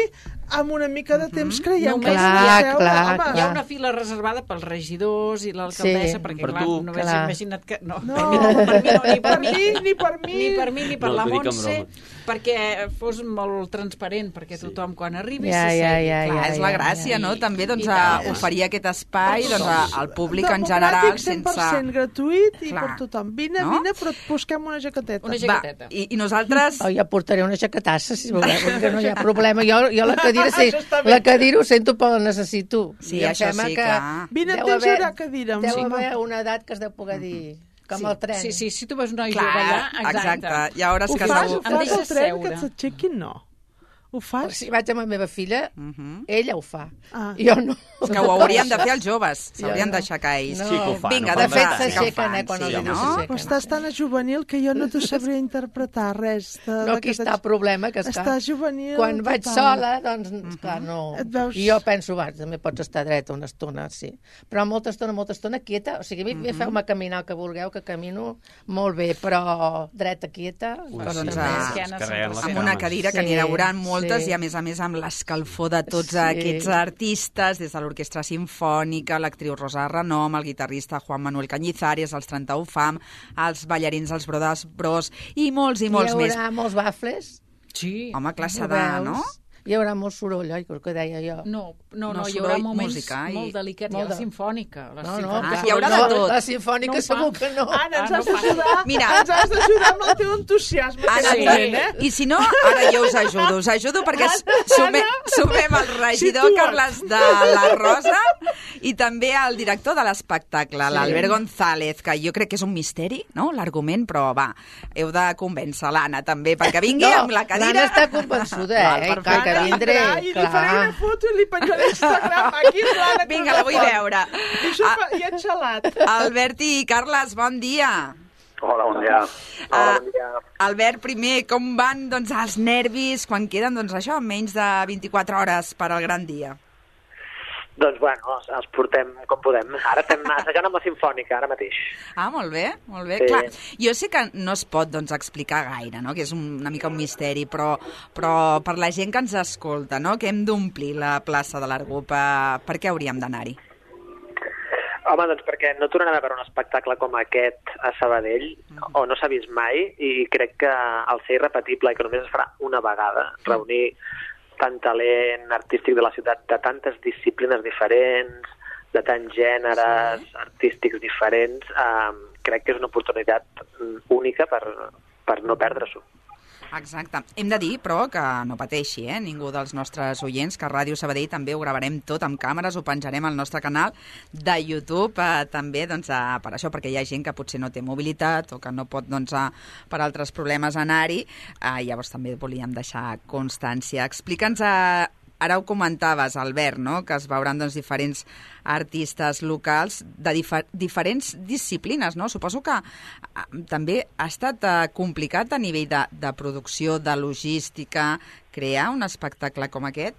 amb una mica de temps creiem Només que hi ha- de seure. clar, Home, Hi ha clar. una fila reservada pels regidors i l'alcaldessa, Sí. perquè Per clar, tu. només Clar. imagina't que... No, No. per mi no, per mi no, ni per Per mi, ni per mi. ni per mi ni per No, la Montse. Perquè fos molt transparent, perquè tothom quan arribi Ja, s'hi ja, segui. ja, Clar, ja, és la ja, gràcia, ja. no? També doncs, a oferir aquest espai doncs, a- al públic en general Democràtic, 100% sense... gratuït i Clar. per tothom. Vine, No? vine, però et busquem una jaqueteta. Una Va, jaqueteta. i, i nosaltres... Oh, ja portaré una jaquetassa, si voleu, dir que no hi ha [laughs] problema. Jo, jo la cadira, [laughs] sí, la cadira ho sento, però la necessito. Sí, I això sí, que clar. Vine, tens una cadira. Deu haver una edat que es deu poder dir, com sí. el tren. Sí, sí, si tu veus un noi Clar, jove allà, exacte. exacte. Hi ha hores Ho que fas, ho Em fas al tren, seure. que s'aixequin? No. Ho fas? Si vaig amb la meva filla, Mhm. ella ho fa. Ah. Jo no. És que ho haurien de fer els joves, Jo s'haurien no. d'aixecar ells. No. Sí que ho fan, Vinga, no De doncs fet, sí s'aixequen, eh, quan sí, els no? s'aixequen. Però estàs tan a juvenil que jo no t'ho sabria interpretar res. De, No, aquí està el problema, que és que Estàs juvenil. quan vaig total. sola, doncs, clar, no... Et veus- I jo penso, va, també pots estar dreta una estona, sí. Però molta estona, molta estona quieta, o sigui, a mi mm feu-me caminar el que vulgueu, que camino molt bé, però dreta, quieta... Ui, doncs, les sempre. amb una cadira que n'hi haurà moltes sí. i a més a més amb l'escalfor de tots Sí. aquests artistes, des de l'Orquestra Simfònica, l'actriu Rosa Renom, el guitarrista Juan Manuel Cañizares, els 31 FAM, els ballarins dels Brothers Bros i molts i molts Hi més. haurà molts bafles, Sí. Home, classe ho de, no? Hi haurà molt soroll, oi, el que deia jo. No, no, No, no, hi soroll, haurà moments música i- molt delicats. Molt Molt la de- sinfònica. La No, no, sinfònica. Ah, hi haurà de no, tot. La sinfònica No segur que no. Anna, ens Ah, has no d'ajudar Mira. ens has d'ajudar amb el teu entusiasme. Anna, Sí. eh? I si no, ara jo us ajudo. Us ajudo perquè sume, sumem el regidor Situa't. Carles de la Rosa i també el director de l'espectacle, l'Albert González, que jo crec que és un misteri, no?, l'argument, però va, heu de convèncer l'Anna també perquè vingui amb la cadira. L'Anna està convençuda, Val, eh? perfecte. Vindrà I li faré una foto i li penjaré a Instagram. Aquí, [laughs] l'Anna Vinga, la vull veure. I, això, Ah, i xalat. Albert i Carles, bon dia. Hola, bon dia. Ah, Hola, bon dia. Albert, primer, com van doncs, els nervis quan queden doncs, això, menys de 24 hores per al gran dia? Doncs, bueno, els, els portem com podem. Ara estem assajant amb la Sinfònica, ara mateix. Ah, molt bé, molt bé. Sí. Clar, jo sé que no es pot doncs, explicar gaire, no? que és un, una mica un misteri, però, però per la gent que ens escolta, no? que hem d'omplir la plaça de l'Argú, per, què hauríem d'anar-hi? Home, doncs perquè no tornarem a veure un espectacle com aquest a Sabadell, o no s'ha vist mai, i crec que al ser irrepetible i que només es farà una vegada, reunir tant talent artístic de la ciutat de tantes disciplines diferents, de tants gèneres artístics diferents, eh, crec que és una oportunitat única per, per no perdre-s'ho. Exacte. Hem de dir, però, que no pateixi, eh? ningú dels nostres oients, que Ràdio Sabadell també ho gravarem tot amb càmeres, ho penjarem al nostre canal de YouTube, eh, també doncs, eh, per això, perquè hi ha gent que potser no té mobilitat o que no pot, doncs, eh, per altres problemes anar-hi, eh, llavors també volíem deixar constància. Explica'ns eh, ara ho comentaves, Albert, no? que es veuran doncs, diferents artistes locals de difer diferents disciplines. No? Suposo que eh, també ha estat eh, complicat a nivell de, de producció, de logística, crear un espectacle com aquest?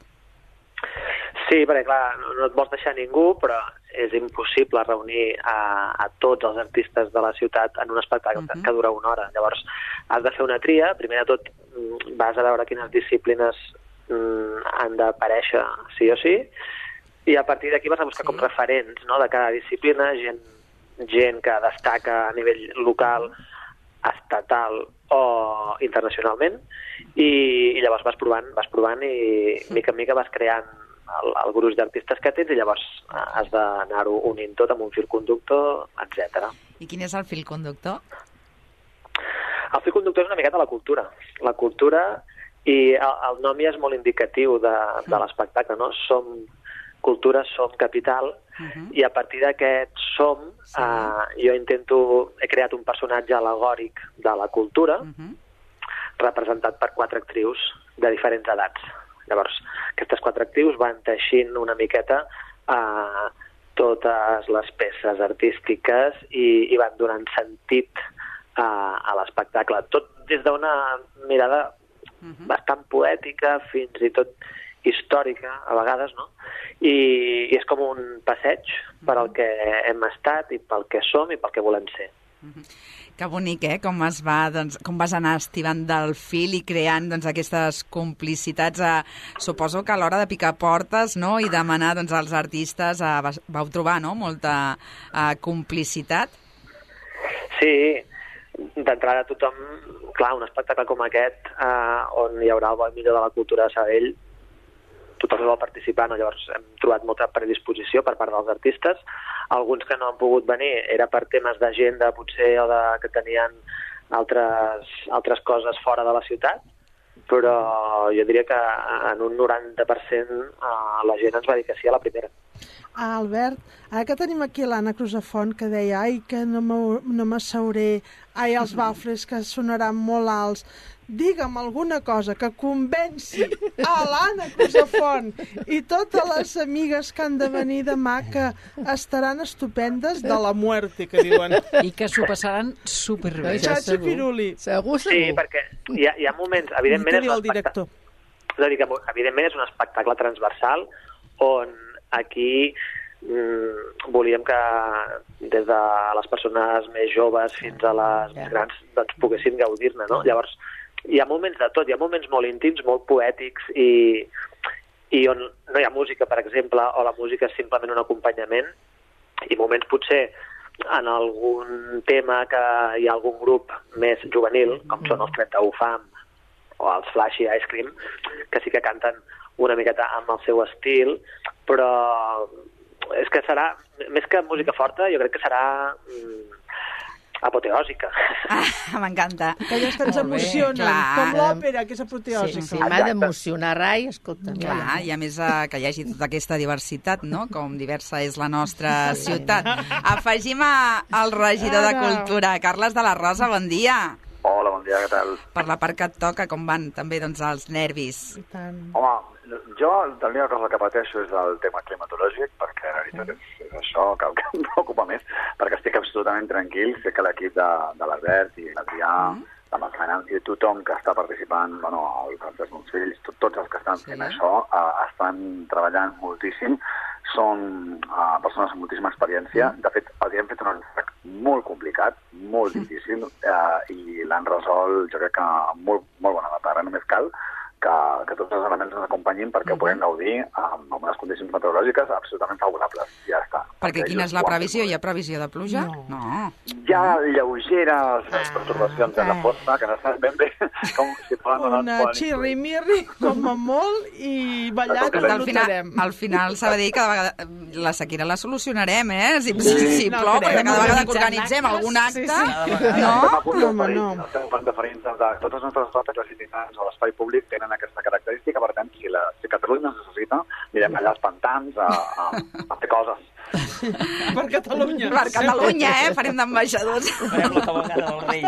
Sí, perquè clar, no, no et vols deixar ningú, però és impossible reunir a, a tots els artistes de la ciutat en un espectacle uh -huh. que dura una hora. Llavors, has de fer una tria. Primer de tot, mm, vas a veure quines disciplines han d'aparèixer sí o sí, i a partir d'aquí vas a buscar sí. com referents no, de cada disciplina, gent, gent que destaca a nivell local, estatal o internacionalment, i, i llavors vas provant, vas provant i mica en mica vas creant el, el gruix d'artistes que tens i llavors eh, has d'anar-ho unint tot amb un fil conductor, etc. I quin és el fil conductor? El fil conductor és una miqueta la cultura. La cultura i el, el nom ja és molt indicatiu de, de l'espectacle, no? Som cultura, som capital, uh -huh. i a partir d'aquest som, sí. eh, jo intento... He creat un personatge alegòric de la cultura, uh -huh. representat per quatre actrius de diferents edats. Llavors, aquestes quatre actrius van teixint una miqueta eh, totes les peces artístiques i, i van donant sentit a, a l'espectacle. Tot des d'una mirada uh -huh. bastant poètica, fins i tot històrica, a vegades, no? I, i és com un passeig per al que hem estat i pel que som i pel que volem ser. Uh -huh. Que bonic, eh? Com, es va, doncs, com vas anar estivant del fil i creant doncs, aquestes complicitats. Eh, suposo que a l'hora de picar portes no? i demanar doncs, als artistes eh, vau trobar no? molta eh, complicitat. Sí, d'entrada tothom, clar, un espectacle com aquest, eh, on hi haurà el millor de la cultura de Sabadell, tothom vol participar, no? llavors hem trobat molta predisposició per part dels artistes. Alguns que no han pogut venir era per temes d'agenda, potser, o de, que tenien altres, altres coses fora de la ciutat, però jo diria que en un 90% eh, la gent ens va dir que sí a la primera. Ah, Albert, ara que tenim aquí l'Anna Cruzafont que deia ai, que no m'asseuré, ai, els bafles que sonaran molt alts, digue'm alguna cosa que convenci a l'Anna Cruzafont i totes les amigues que han de venir demà que estaran estupendes de la muerte, que diuen. I que s'ho passaran superbé. Xatxa Piruli. Segur, segur. Sí, perquè hi ha, hi ha moments, evidentment... I és el director. És a dir, que evidentment és un espectacle transversal on aquí mm, volíem que des de les persones més joves fins a les més grans doncs, poguessin gaudir-ne, no? Llavors, hi ha moments de tot, hi ha moments molt íntims, molt poètics i, i on no hi ha música, per exemple, o la música és simplement un acompanyament, i moments potser en algun tema que hi ha algun grup més juvenil, com són els 31 FAM o els Flashy Ice Cream, que sí que canten una miqueta amb el seu estil, però és que serà, més que música forta, jo crec que serà mm, apoteòsica. Ah, [laughs] M'encanta. Que ens emocionen, clar. com l'òpera, que és apoteòsica. Sí, sí, m'ha d'emocionar, Rai, escolta. Clar, i a més eh, que hi hagi tota aquesta diversitat, no? Com diversa és la nostra ciutat. Afegim a, al regidor de. Cultura, Carles de la Rosa, bon dia. Hola, bon dia, què tal? Per la part que et toca, com van també doncs, els nervis? I tant. Home, jo l'única cosa que pateixo és el tema climatològic, perquè la veritat és, és això que, que em preocupa més, perquè estic absolutament tranquil, sé que l'equip de, de l'Albert i l'Adrià, mm. la Macanans i tothom que està participant, bueno, el Francesc Montsfills, tot, tots els que estan fent Sí. això, uh, estan treballant moltíssim, són uh, persones amb moltíssima experiència, de fet, els hem fet un encàrrec molt complicat, molt difícil, uh, i l'han resolt, jo crec que amb molt, molt bona data. Ara només cal que, que tots els elements ens acompanyin perquè uh -huh. puguem gaudir amb, amb unes condicions meteorològiques absolutament favorables. Ja està. Perquè quina és la previsió? Hi ha previsió de pluja? No. no. Hi ha lleugeres ah, pertorbacions de la força que no saben ben bé [laughs] com si poden donar Una xirri-mirri, com a molt, i ballat Al ho final, al final s'ha de dir que cada vegada la sequera la solucionarem, eh? Si, Sí. si, si No plou, perquè cada vegada que organitzem algun acte... Sí, sí. No? Estem a punt No, no. estem a punt de totes les nostres itinerants o l'espai públic tenen aquesta característica, per tant, si, la, si Catalunya ens necessita, anirem allà als pantans a, a, a fer coses. Per Catalunya. Per Catalunya, eh? Farem d'ambaixadors. Farem la cavalcada dels Reis.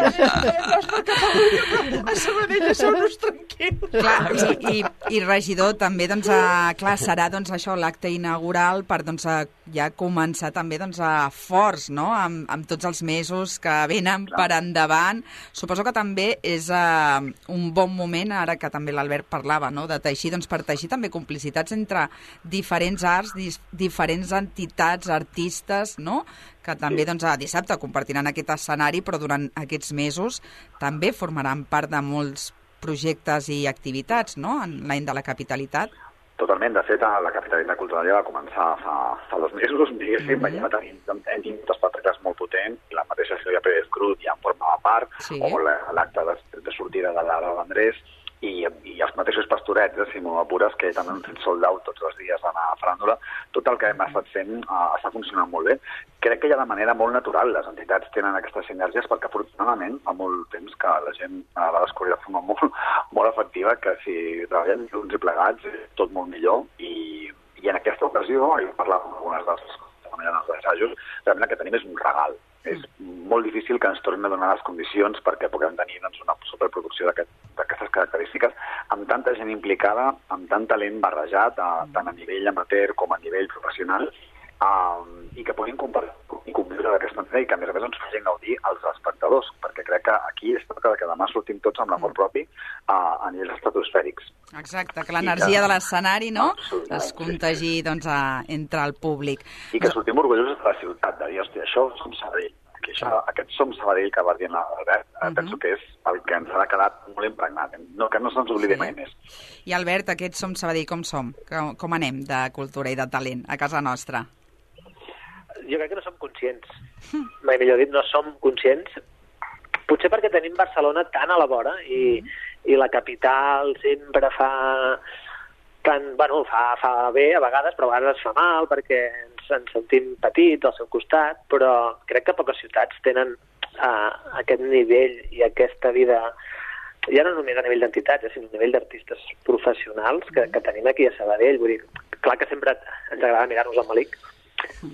A Sabadell, deixeu-nos tranquils. Clar, i, i, i regidor també, doncs, a, clar, serà doncs, això l'acte inaugural per doncs, a, ja començar també doncs, a forts, no?, amb, amb tots els mesos que venen per endavant. Suposo que també és uh, un bon moment, ara que també l'Albert parlava, no?, de teixir, doncs, per teixir també complicitats entre diferents arts, dis, diferents entitats, artistes, no?, que també doncs, a dissabte compartiran aquest escenari, però durant aquests mesos també formaran part de molts projectes i activitats, no?, en l'any de la capitalitat. Totalment, de fet, la capitalitat cultural ja va començar fa, fa dos mesos, diguéssim, mm -hmm. ja tenim, hem tingut espectacles molt potents, i la mateixa Sílvia Pérez Cruz ja en formava part, Sí. o la- l'acte de, de sortida de l'Ara d'Andrés, i, i els mateixos pastorets, eh, si m'ho apures, que també han fet sold out tots els dies a la faràndula, tot el que hem estat fent uh, està funcionant molt bé. Crec que ja de manera molt natural les entitats tenen aquestes sinergies perquè afortunadament fa molt temps que la gent uh, va descobrir de forma [laughs] molt, molt efectiva que si treballem junts i plegats tot molt millor i, i en aquesta ocasió, jo parlava amb algunes de les treballant als assajos, realment el que tenim és un regal. És molt difícil que ens tornin a donar les condicions perquè puguem tenir doncs, una superproducció d'aquest- d'aquestes característiques amb tanta gent implicada, amb tant talent barrejat, a, tant a nivell amateur com a nivell professional, um, i que puguin compartir i conviure d'aquesta manera i que a més a més ens facin gaudir als espectadors, perquè crec que aquí es tracta que demà sortim tots amb l'amor propi a, a nivells estratosfèrics. Exacte, que l'energia de l'escenari, no?, es contagi, doncs, a, entre el públic. i que sortim orgullosos de la ciutat, de dir, hòstia, això som Sabadell. Aquí, això, aquest som Sabadell que va dient l'Albert, uh Mhm. -huh. penso que és el que ens ha quedat molt impregnat. No, que no se'ns oblidi Sí. mai més. I Albert, aquests som Sabadell com som? Com, com anem de cultura i de talent a casa nostra? Jo crec que no som conscients. Mai millor dit, no som conscients. Potser perquè tenim Barcelona tan a la vora i, i la capital sempre fa tan, bueno, fa, fa bé a vegades, però a vegades es fa mal perquè ens, ens sentim petits al seu costat, però crec que poques ciutats tenen uh, aquest nivell i aquesta vida ja no només a nivell d'entitats, eh, sinó a nivell d'artistes professionals que, que tenim aquí a Sabadell. Vull dir, clar que sempre ens agrada mirar-nos al malic,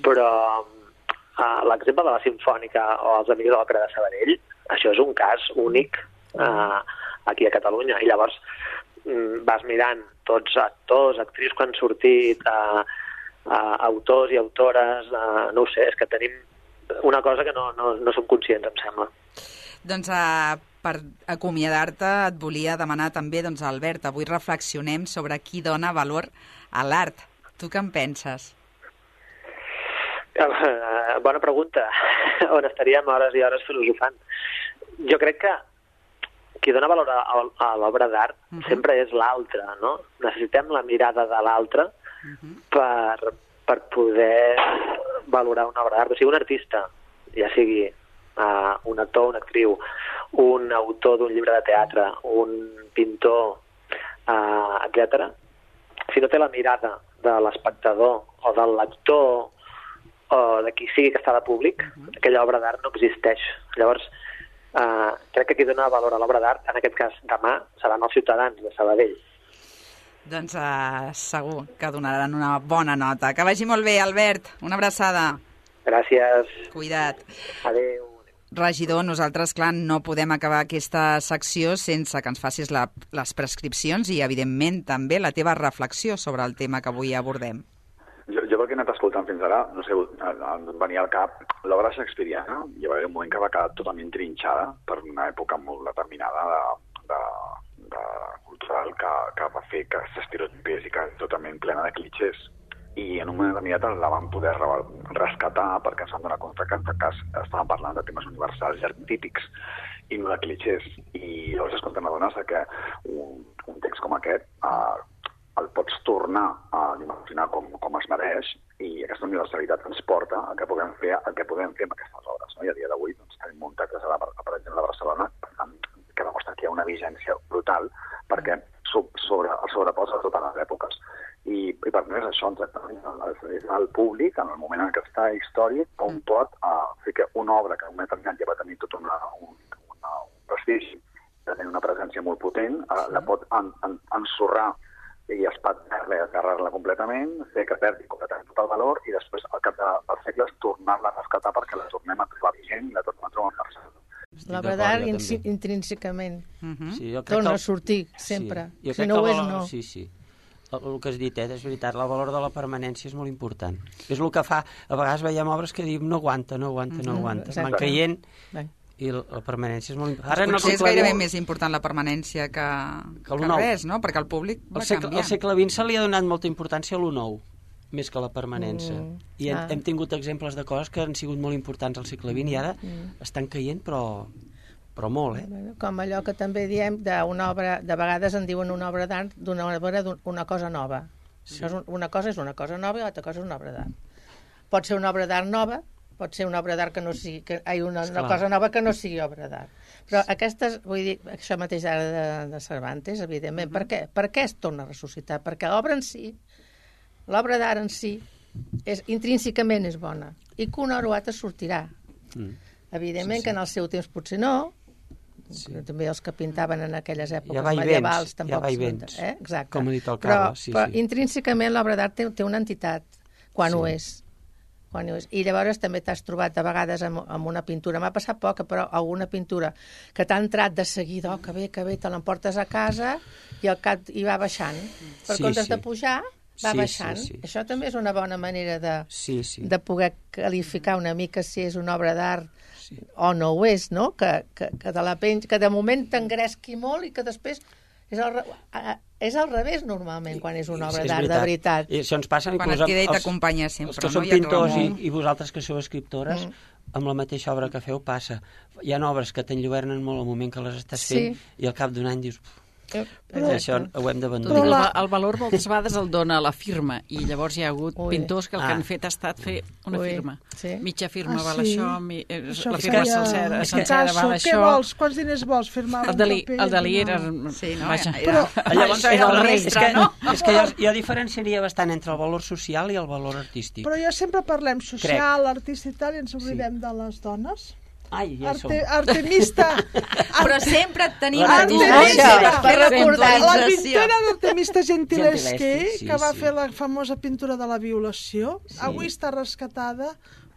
però uh, l'exemple de la Simfònica o els Amics de l'Òpera de Sabadell, això és un cas únic uh, aquí a Catalunya. I llavors mm, vas mirant tots actors, actrius que han sortit, uh, uh, autors i autores, uh, no ho sé, és que tenim una cosa que no, no, no som conscients, em sembla. Doncs uh, per acomiadar-te et volia demanar també, doncs, Albert, avui reflexionem sobre qui dona valor a l'art. Tu què en penses? Eh, bona pregunta. [laughs] On estaríem hores i hores filosofant? Jo crec que qui dona valor a, l'obra d'art uh -huh. sempre és l'altre, no? Necessitem la mirada de l'altre uh -huh. per, per poder valorar una obra d'art. O sigui, un artista, ja sigui uh, un actor, una actriu, un autor d'un llibre de teatre, un pintor, uh, etc. si no té la mirada de l'espectador o del lector o de qui sigui que està de públic, uh -huh. aquella obra d'art no existeix. Llavors, eh, crec que qui dona valor a l'obra d'art, en aquest cas demà, seran els ciutadans de Sabadell. Doncs uh, segur que donaran una bona nota. Que vagi molt bé, Albert. Una abraçada. Gràcies. Cuida't. Adéu. Regidor, nosaltres, clar, no podem acabar aquesta secció sense que ens facis la, les prescripcions i, evidentment, també la teva reflexió sobre el tema que avui abordem. Jo, que he anat escoltant fins ara, no sé, em venia al cap l'obra shakespeariana, hi va haver un moment que va quedar totalment trinxada per una època molt determinada de, de, de cultural que, que va fer que s'estirotimpés i que totalment plena de clitxers. i en un moment determinat la van poder re- rescatar perquè ens van donar compte que en tot cas estàvem parlant de temes universals i arquetípics i no de clichés. I llavors és quan t'adones que un, un text com aquest eh, el pots tornar a dimensionar com, com es mereix i aquesta universalitat ens porta a que puguem fer el que podem fer amb aquestes obres. No? I a dia d'avui doncs, tenim muntacles, a la, per exemple, a Barcelona, per tant, que demostra que hi ha una vigència brutal perquè so- sobre, sobreposa totes les èpoques. I, i per mi és això exactament, el- és el públic, en el moment en què està històric, com pot uh, fer que una obra que en un moment determinat ja va tenir tot una, un, una, un prestigi, tenir una presència molt potent, uh, la pot en, en, ensorrar i espatllar-la i esgarrar-la completament, fer que perdi completament tot el valor i després, al cap de, dels segles, tornar-la a rescatar perquè la tornem a trobar vigent i la tornem a trobar universal. L'obra d'art jo insi- també. intrínsecament Sí, jo crec torna que a sortir sempre. Sí. Jo Si no que ho és, no. Sí, sí. El, que has dit, eh, és veritat, el valor de la permanència és molt important. És el que fa, a vegades veiem obres que diuen no aguanta, no aguanta, no Mhm, aguanta. Van exacte. caient Bé. I la, permanència és molt important. Ara el Potser és segle gairebé més important la permanència que, Que el que nou. res, no? Perquè el públic va Al segle, canviant. al segle XX se li ha donat molta importància a lo nou, més que a la permanència. Mm, I hem, ah. hem tingut exemples de coses que han sigut molt importants al segle XX i ara Mm. estan caient, però, però molt, eh? Bueno, Com allò que també diem d'una obra, de vegades en diuen una obra d'art d'una obra d'una cosa nova. Sí. És una cosa és una cosa nova i l'altra cosa és una obra d'art. Pot ser una obra d'art nova, pot ser una obra d'art que no sigui... Que, ai, una, una cosa nova que no sigui obra d'art. Però aquestes, vull dir, això mateix ara de, de Cervantes, evidentment, per, què? per què es torna a ressuscitar? Perquè l'obra en si, l'obra d'art en si, és, intrínsecament és bona. I que una hora o altra sortirà. Mm. Evidentment Sí, sí. que en el seu temps potser no, Sí. també els que pintaven en aquelles èpoques vaivens, medievals ha tampoc vaivens, s'ho- eh? Exacte. com ha dit el però, Carles, sí, però sí. intrínsecament l'obra d'art té, té una entitat quan Sí. ho és quan és. I llavors també t'has trobat a vegades amb, amb una pintura, m'ha passat poca, però alguna pintura que t'ha entrat de seguida, oh, que bé, que bé, te l'emportes a casa i al cap i va baixant. Per Sí, comptes sí. de pujar, va Sí, baixant. sí, sí. Això també és una bona manera de, Sí, sí. de poder qualificar una mica si és una obra d'art o no ho és, no? Que, que, que, de, la pen... que de moment t'engresqui molt i que després és al, és al revés normalment quan és una obra d'art de veritat. I això ens passa Quan inclús et i als- t'acompanya sempre, Els que no? són I pintors i, remou. i vosaltres que sou escriptores, Mm. amb la mateixa obra que feu passa. Hi ha obres que t'enlluernen molt al moment que les estàs Sí. fent i al cap d'un any dius... Eh, Però, això ho hem d'abandonar. que la- el, el valor moltes vegades el dona la firma i llavors hi ha hagut Ui. pintors que el que Ah. han fet ha estat fer una Ui, firma. sí. Mitja firma Ah, val sí? això, mi, eh, Això la firma feia sencera, sencera val Què això. vols? Quants diners vols? Firmar El Dalí, el Dalí era... Sí, no? Vaja. Ah, Llavors, era el és mestre, que, no? és que jo, jo diferenciaria bastant entre el valor social i el valor artístic. Però ja sempre parlem social, artista i tal, i ens oblidem de les dones. Ai, ja. Arte, artemista. [laughs] Però sempre tenim La a tu Artemisa. per Recordar- La pintora d'Artemista Gentileschi, sí, que va sí. fer la famosa pintura de la violació, avui està rescatada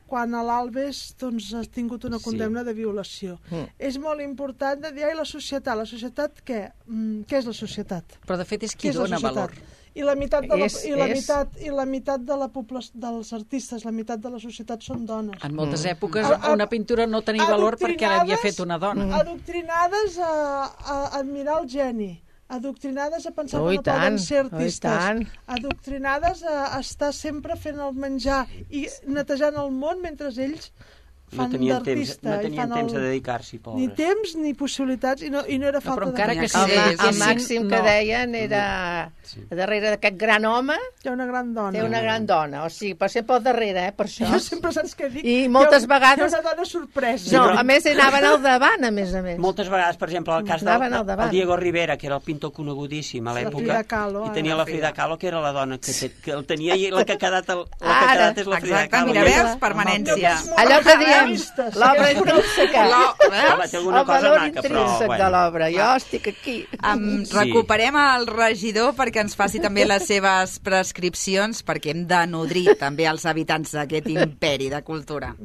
quan a l'Albes doncs, ha tingut una Sí. condemna de violació. Mm. És molt important de dir, ai, la societat, la societat què? Mm, què és la societat? Però de fet és qui és la dona societat? valor. I la meitat de la, És- i la és- meitat, i la meitat de la població, dels artistes, la meitat de la societat són dones. En moltes Mm. èpoques A- a- una pintura no tenia valor perquè l'havia fet una dona. Adoctrinades a, a admirar el geni, adoctrinades a pensar Oh, que no poden tant, ser oh, artistes, tant. adoctrinades a, a estar sempre fent el menjar i netejant el món mentre ells No tenien temps, no tenien temps de el- dedicar-s'hi, Ni pobres. temps ni possibilitats i no, i no era No, falta però encara de que Sí, El, el sí. màxim no. que deien era Sí. darrere d'aquest gran home Hi ha una gran dona. té una gran dona, o sigui, per sempre al darrere, eh, per això. Jo sempre saps què dic? I moltes Hi ha, vegades- Hi ha una dona sorpresa. No, però- a més anaven al davant, a més a més. Moltes vegades, per exemple, el cas del Anaven davant. el Diego Rivera, que era el pintor conegudíssim a l'època, i tenia la Frida Kahlo, que era la dona que, que el tenia i la que ha quedat, el, la que ha quedat és la Frida Exacte, Kahlo. mira, I ella- veus? Permanència. Allò que diem, Realistes. l'obra intrínseca. Lo- Home, té alguna el cosa valor maca, però, intrínsec bueno. de l'obra. Jo estic aquí. Um, Sí. recuperem el regidor perquè ens faci també les seves prescripcions perquè hem de nodrir també els habitants d'aquest imperi de cultura.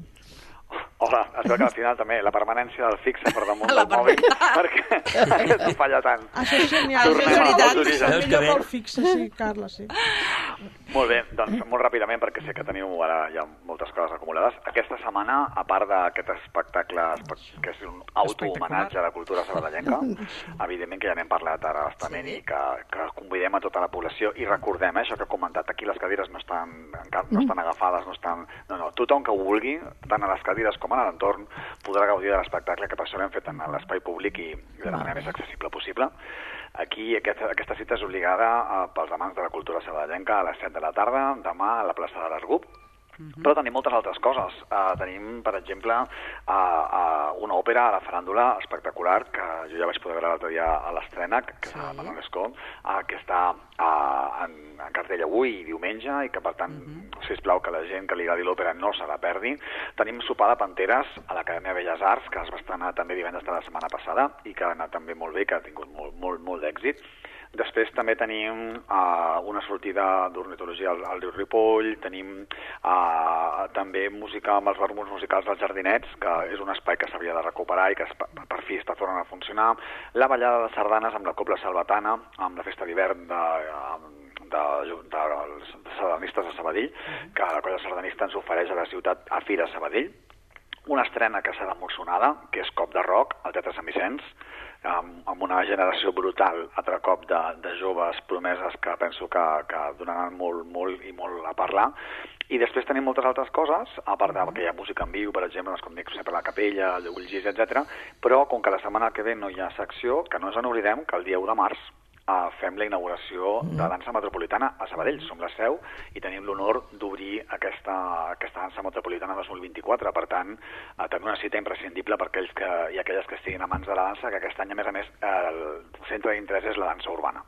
Hola, es veu que al final també la permanència del fixe per damunt [laughs] La del mòbil, perquè no falla tant. Això és genial. Tornem és veritat. que Millor pel fixe, sí, Carles, sí. Molt bé, doncs molt ràpidament, perquè sé que teniu ara ja moltes coses acumulades. Aquesta setmana, a part d'aquest espectacle espe- que és un auto-homenatge a la cultura sabadellenca, evidentment que ja n'hem parlat ara bastament sí. i que, que convidem a tota la població i recordem eh, això que he comentat, aquí les cadires no estan, no estan agafades, no estan... No, no, tothom que ho vulgui, tant a les cadires com a l'entorn, podrà gaudir de l'espectacle, que per això l'hem fet en l'espai públic i, i de la manera més accessible possible. Aquí aquesta, aquesta cita és obligada eh, pels amants de la cultura sabadellenca a les 7 de la tarda, demà a la plaça de l'Argup, però tenim moltes altres coses. Uh, tenim, per exemple, uh, uh, una òpera a la faràndula espectacular, que jo ja vaig poder veure l'altre dia a l'estrena, que és a Escó, uh, que està uh, en, en cartell avui i diumenge, i que, per tant, uh -huh. sisplau que la gent que li agradi l'òpera no se la perdi. Tenim sopar de Panteres a l'Acadèmia Belles Arts, que es va estrenar també divendres de la setmana passada, i que ha anat també molt bé, que ha tingut molt, molt, molt d'èxit. Després també tenim uh, una sortida d'ornitologia al, al riu Ripoll, tenim uh, també música amb els barbums musicals dels Jardinets, que és un espai que s'havia de recuperar i que es, per, per fi està tornant a funcionar, la ballada de sardanes amb la Cobla Salvatana, amb la festa d'hivern de, de, de, dels sardanistes de Sabadell, que la colla sardanista ens ofereix a la ciutat a Fira Sabadell, una estrena que serà molt sonada, que és Cop de Rock, al Teatre Sant Vicenç, amb, amb una generació brutal, altre cop de, de joves promeses que penso que, que donaran molt, molt i molt a parlar. I després tenim moltes altres coses, a part de que hi ha música en viu, per exemple, doncs, com dic, sempre la capella, el Gis, etc. Però com que la setmana que ve no hi ha secció, que no ens n'oblidem que el dia 1 de març uh, fem la inauguració de dansa metropolitana a Sabadell. Som la seu i tenim l'honor d'obrir aquesta, aquesta dansa metropolitana 2024. Per tant, uh, també una cita imprescindible per aquells que, i aquelles que estiguin amants de la dansa, que aquest any, a més a més, eh, el centre d'interès és la dansa urbana.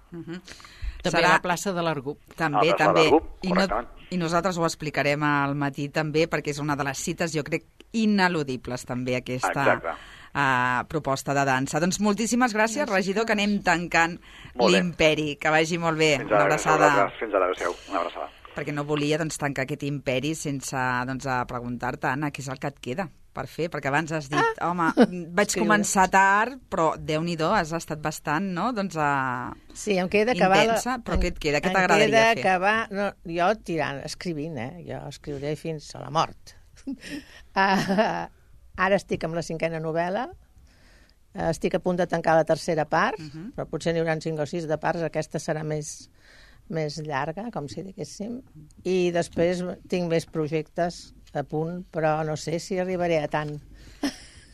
També Serà- a la plaça de l'Argup. També, A la també. I, no. I nosaltres ho explicarem al matí també, perquè és una de les cites, jo crec, ineludibles també, aquesta Exacte. Uh, proposta de dansa. Doncs moltíssimes gràcies, regidor, que anem tancant l'imperi. Que vagi molt bé. Fins Una ara, abraçada. vosaltres. Fins ara, adéu Una abraçada. Perquè no volia doncs, tancar aquest imperi sense doncs, a preguntar-te, Anna, què és el que et queda per fer? Perquè abans has dit, ah, home, [laughs] vaig escriure. començar tard, però Déu-n'hi-do, has estat bastant, no?, doncs a... Sí, em queda acabar... Intensa, però què et queda? Què em t'agradaria queda fer? acabar... No, jo tirant, escrivint, eh? Jo escriuré fins a la mort. uh, [laughs] ara estic amb la cinquena novel·la, uh, estic a punt de tancar la tercera part, uh -huh. però potser n'hi haurà cinc o sis de parts, aquesta serà més, més llarga, com si diguéssim, i després tinc més projectes a punt, però no sé si arribaré a tant.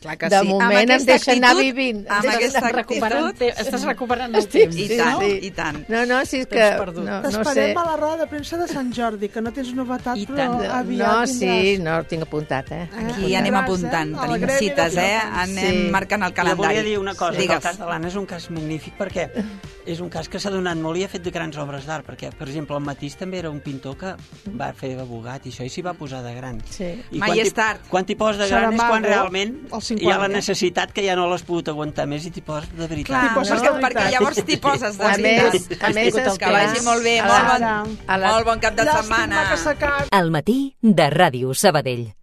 Clar que de sí. moment aquesta deixen anar actitud- vivint. amb aquesta anar Recuperant, actitud- te- estàs recuperant el Estic- temps, I sí, tant, sí. i tant. No, no, sí, és que... Temps perdut. No, no sé. T'esperem a la roda de premsa de Sant Jordi, que no tens novetat, I però tant. aviat No, tindràs. sí, no, ho tinc apuntat, eh? Aquí anem apuntant, la tenim cites, eh? Anem Sí. marcant el Jo calendari. volia dir una cosa, que el cas de l'Anna és un cas magnífic perquè és un cas que s'ha donat molt i ha fet de grans obres d'art, perquè, per exemple, el Matís també era un pintor que va fer abogat i això, i s'hi va posar de gran. Sí. I Mai quan és tard. Quan t'hi poses de Serà gran és quan realment hi ha 50. la necessitat que ja no l'has pogut aguantar més i t'hi poses de veritat. Clar, poses perquè, perquè veritat. llavors t'hi poses de A més, veritat. a més, és que vagi molt bé, molt bon, a la- molt bon cap de setmana. El matí de Ràdio Sabadell.